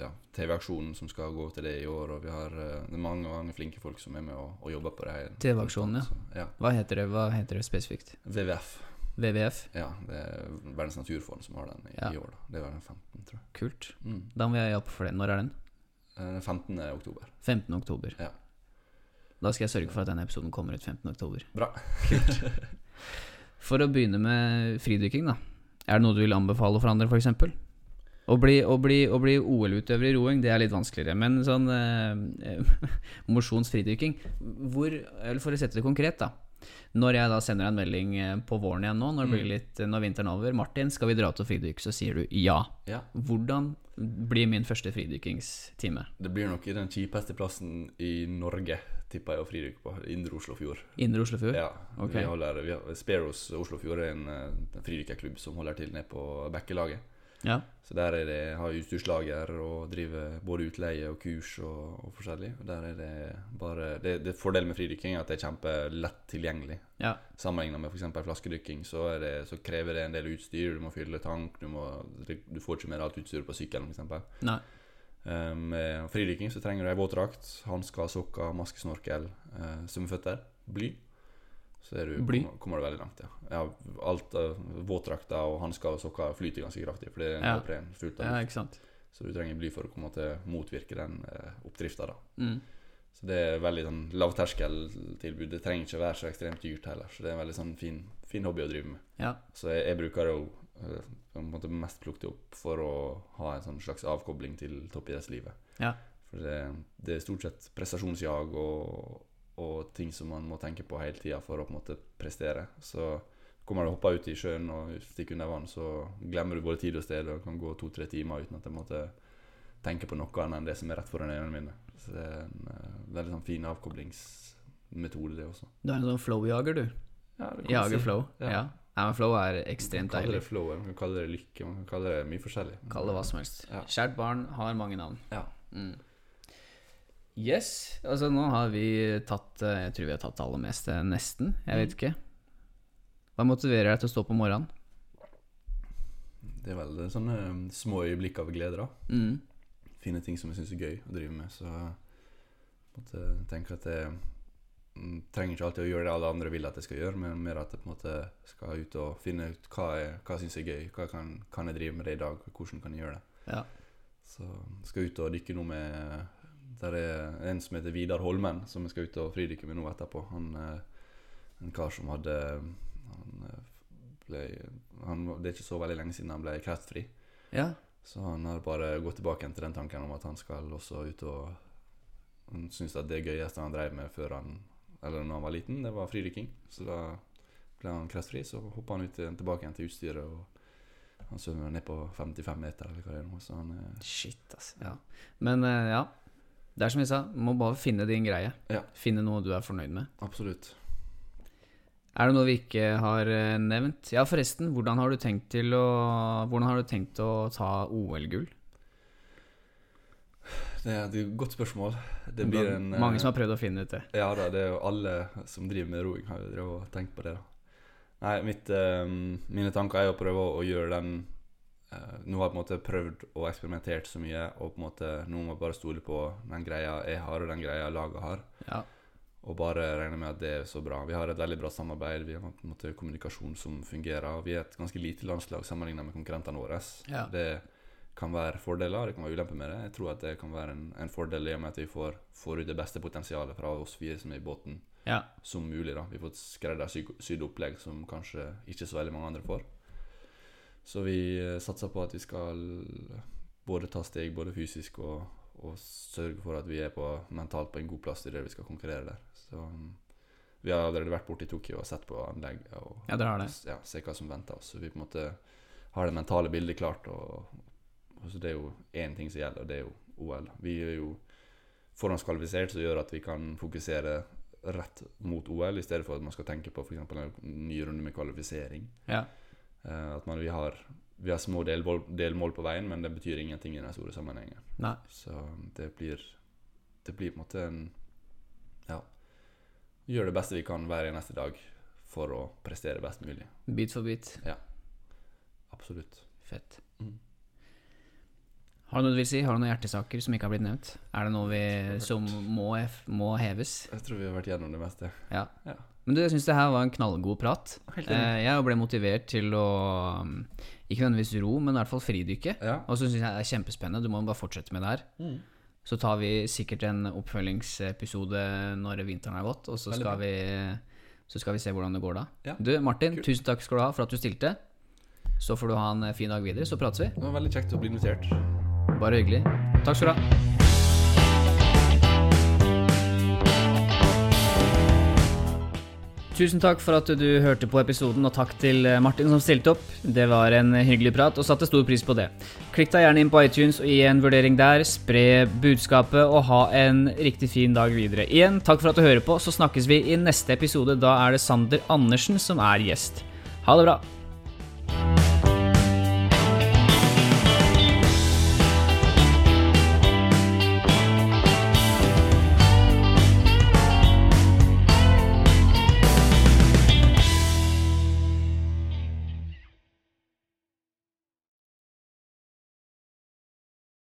[SPEAKER 2] ja, TV-aksjonen som skal gå til det i år, og vi har uh, mange, mange flinke folk som er med og, og jobber på det her.
[SPEAKER 1] TV-aksjonen, ja.
[SPEAKER 2] Ja.
[SPEAKER 1] Hva heter det, Hva heter det spesifikt?
[SPEAKER 2] WWF.
[SPEAKER 1] WWF?
[SPEAKER 2] Ja, det er Verdens naturfond som har den i,
[SPEAKER 1] Ja.
[SPEAKER 2] i år. da Det var den 15., tror jeg.
[SPEAKER 1] Kult.
[SPEAKER 2] Mm.
[SPEAKER 1] Da må jeg hjelpe for det. Når er den?
[SPEAKER 2] Eh, 15. oktober.
[SPEAKER 1] 15. oktober.
[SPEAKER 2] Ja.
[SPEAKER 1] Da skal jeg sørge for at denne episoden kommer ut 15. oktober.
[SPEAKER 2] Bra.
[SPEAKER 1] For å begynne med fridykking, da. Er det noe du vil anbefale for andre, f.eks.? Å bli, å bli, å bli OL-utøver i roing, det er litt vanskeligere. Men sånn eh, mosjonsfridykking Hvor Eller for å sette det konkret, da. Når jeg da sender deg en melding eh, på våren igjen nå, når, det blir litt, når vinteren er over 'Martin, skal vi dra ut og fridykke?' Så sier du ja.
[SPEAKER 2] Ja.
[SPEAKER 1] Hvordan blir min første fridykkingstime?
[SPEAKER 2] Det blir nok i den kjipeste plassen i Norge, tipper jeg, å fridykke på. Indre Oslofjord.
[SPEAKER 1] Indre Oslofjord?
[SPEAKER 2] Ja.
[SPEAKER 1] Okay.
[SPEAKER 2] Vi holder, vi har, Sparrows Oslofjord er en, eh, en fridykkerklubb som holder til nede på Bekkelaget.
[SPEAKER 1] Ja.
[SPEAKER 2] Så der er det, har utstyrslager og driver både utleie og kurs og, og forskjellig. Og der er det bare det, det Fordelen med fridykking er at det er kjempelett tilgjengelig.
[SPEAKER 1] ja.
[SPEAKER 2] Sammenlignet med f.eks. flaskedykking, så, det, så krever det en del utstyr. Du må fylle tank, du, må, du får ikke med alt utstyret på sykkelen f.eks. Eh, Med fridykking så trenger du ei våtdrakt, hansker, sokker, maskesnorkel, uh, svømmeføtter, bly. Så er du,
[SPEAKER 1] Bly?
[SPEAKER 2] Kommer, du veldig langt, ja. ja alt uh, Våtdrakter og hansker og sokker flyter ganske kraftig, for det er
[SPEAKER 1] Ja.
[SPEAKER 2] neopren fullt av
[SPEAKER 1] Ja,
[SPEAKER 2] luft.
[SPEAKER 1] sant.
[SPEAKER 2] Så du trenger bly for å på en måte motvirke den uh, oppdrifta.
[SPEAKER 1] Mm.
[SPEAKER 2] Så det er veldig sånn lavterskeltilbud. Det trenger ikke være så ekstremt dyrt heller. Så det er en veldig sånn fin, fin hobby å drive med.
[SPEAKER 1] Ja.
[SPEAKER 2] Så jeg, jeg bruker det jo eh, på en måte mest plukket opp for å ha en sånn slags avkobling til toppidrettslivet.
[SPEAKER 1] Ja.
[SPEAKER 2] For det, det er stort sett prestasjonsjag og, og ting som man må tenke på hele tida for å på en måte prestere. Så kommer du hoppa ut i sjøen og stikker under vann, så glemmer du både tid og sted og kan gå to-tre timer uten at jeg måtte tenke på noe annet enn det som er rett foran øynene mine. Så det er en uh, veldig sånn fin avkoblingsmetode, det også.
[SPEAKER 1] Du er en sånn flow-jager, du.
[SPEAKER 2] Ja, det kan
[SPEAKER 1] Jager
[SPEAKER 2] si.
[SPEAKER 1] flow.
[SPEAKER 2] Ja.
[SPEAKER 1] Ja. Nei, men flow er
[SPEAKER 2] Man kan kalle det flow, man kan kalle det lykke, man kan kalle det mye forskjellig.
[SPEAKER 1] Kall det hva som helst.
[SPEAKER 2] Ja.
[SPEAKER 1] Kjært barn har mange navn.
[SPEAKER 2] Ja.
[SPEAKER 1] Mm. Yes. Altså, nå har vi tatt eh, Jeg tror vi har tatt det aller meste, nesten. Jeg vet ikke. Hva motiverer deg til å stå på morgenen?
[SPEAKER 2] Det er vel sånne um, små øyeblikk av glede, da.
[SPEAKER 1] Mm.
[SPEAKER 2] Finne ting som jeg syns er gøy å drive med. Så jeg måtte tenke at jeg mm, trenger ikke alltid å gjøre det alle andre vil at jeg skal gjøre, men mer at jeg på en måte skal ut og finne ut hva jeg hva syns er gøy. Hva kan, kan jeg drive med det i dag, hvordan kan jeg gjøre det.
[SPEAKER 1] Ja.
[SPEAKER 2] Så jeg skal ut og dykke nå med Der er en som heter Vidar Holmen, som jeg skal ut og fridykke med nå etterpå. Han er en kar som hadde Han eh, ble han, Det er ikke så veldig lenge siden han ble kreftfri.
[SPEAKER 1] ja.
[SPEAKER 2] Så han har bare gått tilbake til den tanken om at han skal også ut og Han syns at det gøyeste han drev med før han Eller når han var liten, det var fridykking. Så da ble han kreftfri. Så hoppa han ut tilbake igjen til utstyret, og han svømmer ned på 55 meter, eller hva det er nå. Så han er
[SPEAKER 1] Shit, altså. Ja. Men eh, ja. Det er som jeg sa, må bare finne din greie.
[SPEAKER 2] Ja.
[SPEAKER 1] Finne noe du er fornøyd med.
[SPEAKER 2] absolutt
[SPEAKER 1] Er det noe vi ikke har eh, nevnt? Ja, forresten, hvordan har du tenkt til å Hvordan har du tenkt å ta OL-gull?
[SPEAKER 2] Det er et godt spørsmål. Det blir en eh,
[SPEAKER 1] Mange som har prøvd å finne ut det.
[SPEAKER 2] Ja da, det er jo alle som driver med roing, har jo drevet og tenkt på det, da. Nei, mitt, eh, mine tanker er å prøve å gjøre den eh, Nå har jeg på en måte prøvd og eksperimentert så mye, og på en måte nå må jeg bare stole på den greia jeg har, og den greia laget har.
[SPEAKER 1] Ja.
[SPEAKER 2] Og bare regne med at det er så bra. Vi har et veldig bra samarbeid, vi har på en måte kommunikasjon som fungerer. Vi er et ganske lite landslag sammenlignet med konkurrentene våre.
[SPEAKER 1] Ja.
[SPEAKER 2] Det kan være fordeler, det kan være ulemper med det. Jeg tror at det kan være en, en fordel i og med at vi får, får ut det beste potensialet fra oss fire som er i båten,
[SPEAKER 1] ja.
[SPEAKER 2] som mulig. da. Vi får et skreddersydd opplegg som kanskje ikke så veldig mange andre får. Så vi eh, satser på at vi skal både ta steg både fysisk og, og sørge for at vi er på, mentalt på en god plass i det vi skal konkurrere der. Så um, vi har allerede vært borte i Tokyo og sett på anlegg og
[SPEAKER 1] Ja, det det.
[SPEAKER 2] ja, se hva som venter oss. Så vi på en måte har det mentale bildet klart. Og, og så Det er jo én ting som gjelder, og det er jo OL. Vi er jo forhåndskvalifisert, som gjør at vi kan fokusere rett mot OL, i stedet for at man skal tenke på f.eks. en ny runde med kvalifisering.
[SPEAKER 1] Ja.
[SPEAKER 2] Eh, at man, vi, har, vi har små delmål, delmål på veien, men det betyr ingenting i den store sammenhengen.
[SPEAKER 1] Nei.
[SPEAKER 2] Så det blir Det blir på en måte en Ja. Gjøre det beste vi kan hver eneste dag for å prestere best mulig.
[SPEAKER 1] Bit for bit. Ja.
[SPEAKER 2] Absolutt.
[SPEAKER 1] Fett.
[SPEAKER 2] Mm.
[SPEAKER 1] Har du noe du vil si? Har du noen hjertesaker som ikke har blitt nevnt? Er det noe vi, som må, må heves?
[SPEAKER 2] Jeg tror vi har vært gjennom det meste.
[SPEAKER 1] Ja.
[SPEAKER 2] Ja.
[SPEAKER 1] Men du, jeg syns det her var en knallgod prat. Eh, jeg ble motivert til å um, Ikke nødvendigvis ro, men i hvert fall fridykke.
[SPEAKER 2] Ja.
[SPEAKER 1] Og så syns jeg det er kjempespennende. Du må bare fortsette med det her.
[SPEAKER 2] Mm.
[SPEAKER 1] Så tar vi sikkert en oppfølgingsepisode når vinteren er gått, og så skal, vi, så skal vi se hvordan det går da.
[SPEAKER 2] Ja.
[SPEAKER 1] Du, Martin,
[SPEAKER 2] Kul.
[SPEAKER 1] tusen takk skal du ha for at du stilte. Så får du ha en fin dag videre, så prates vi.
[SPEAKER 2] Det var veldig kjekt å bli invitert.
[SPEAKER 1] Bare hyggelig. Takk skal du ha. Tusen takk for at du hørte på episoden, og takk til eh, Martin som stilte opp. Det var en hyggelig prat, og satte stor pris på det. Klikk deg gjerne inn på iTunes og gi en vurdering der. Spre budskapet, og ha en riktig fin dag videre. Igjen, takk for at du hører på, så snakkes vi i neste episode. Da er det Sander Andersen som er gjest. Ha det bra.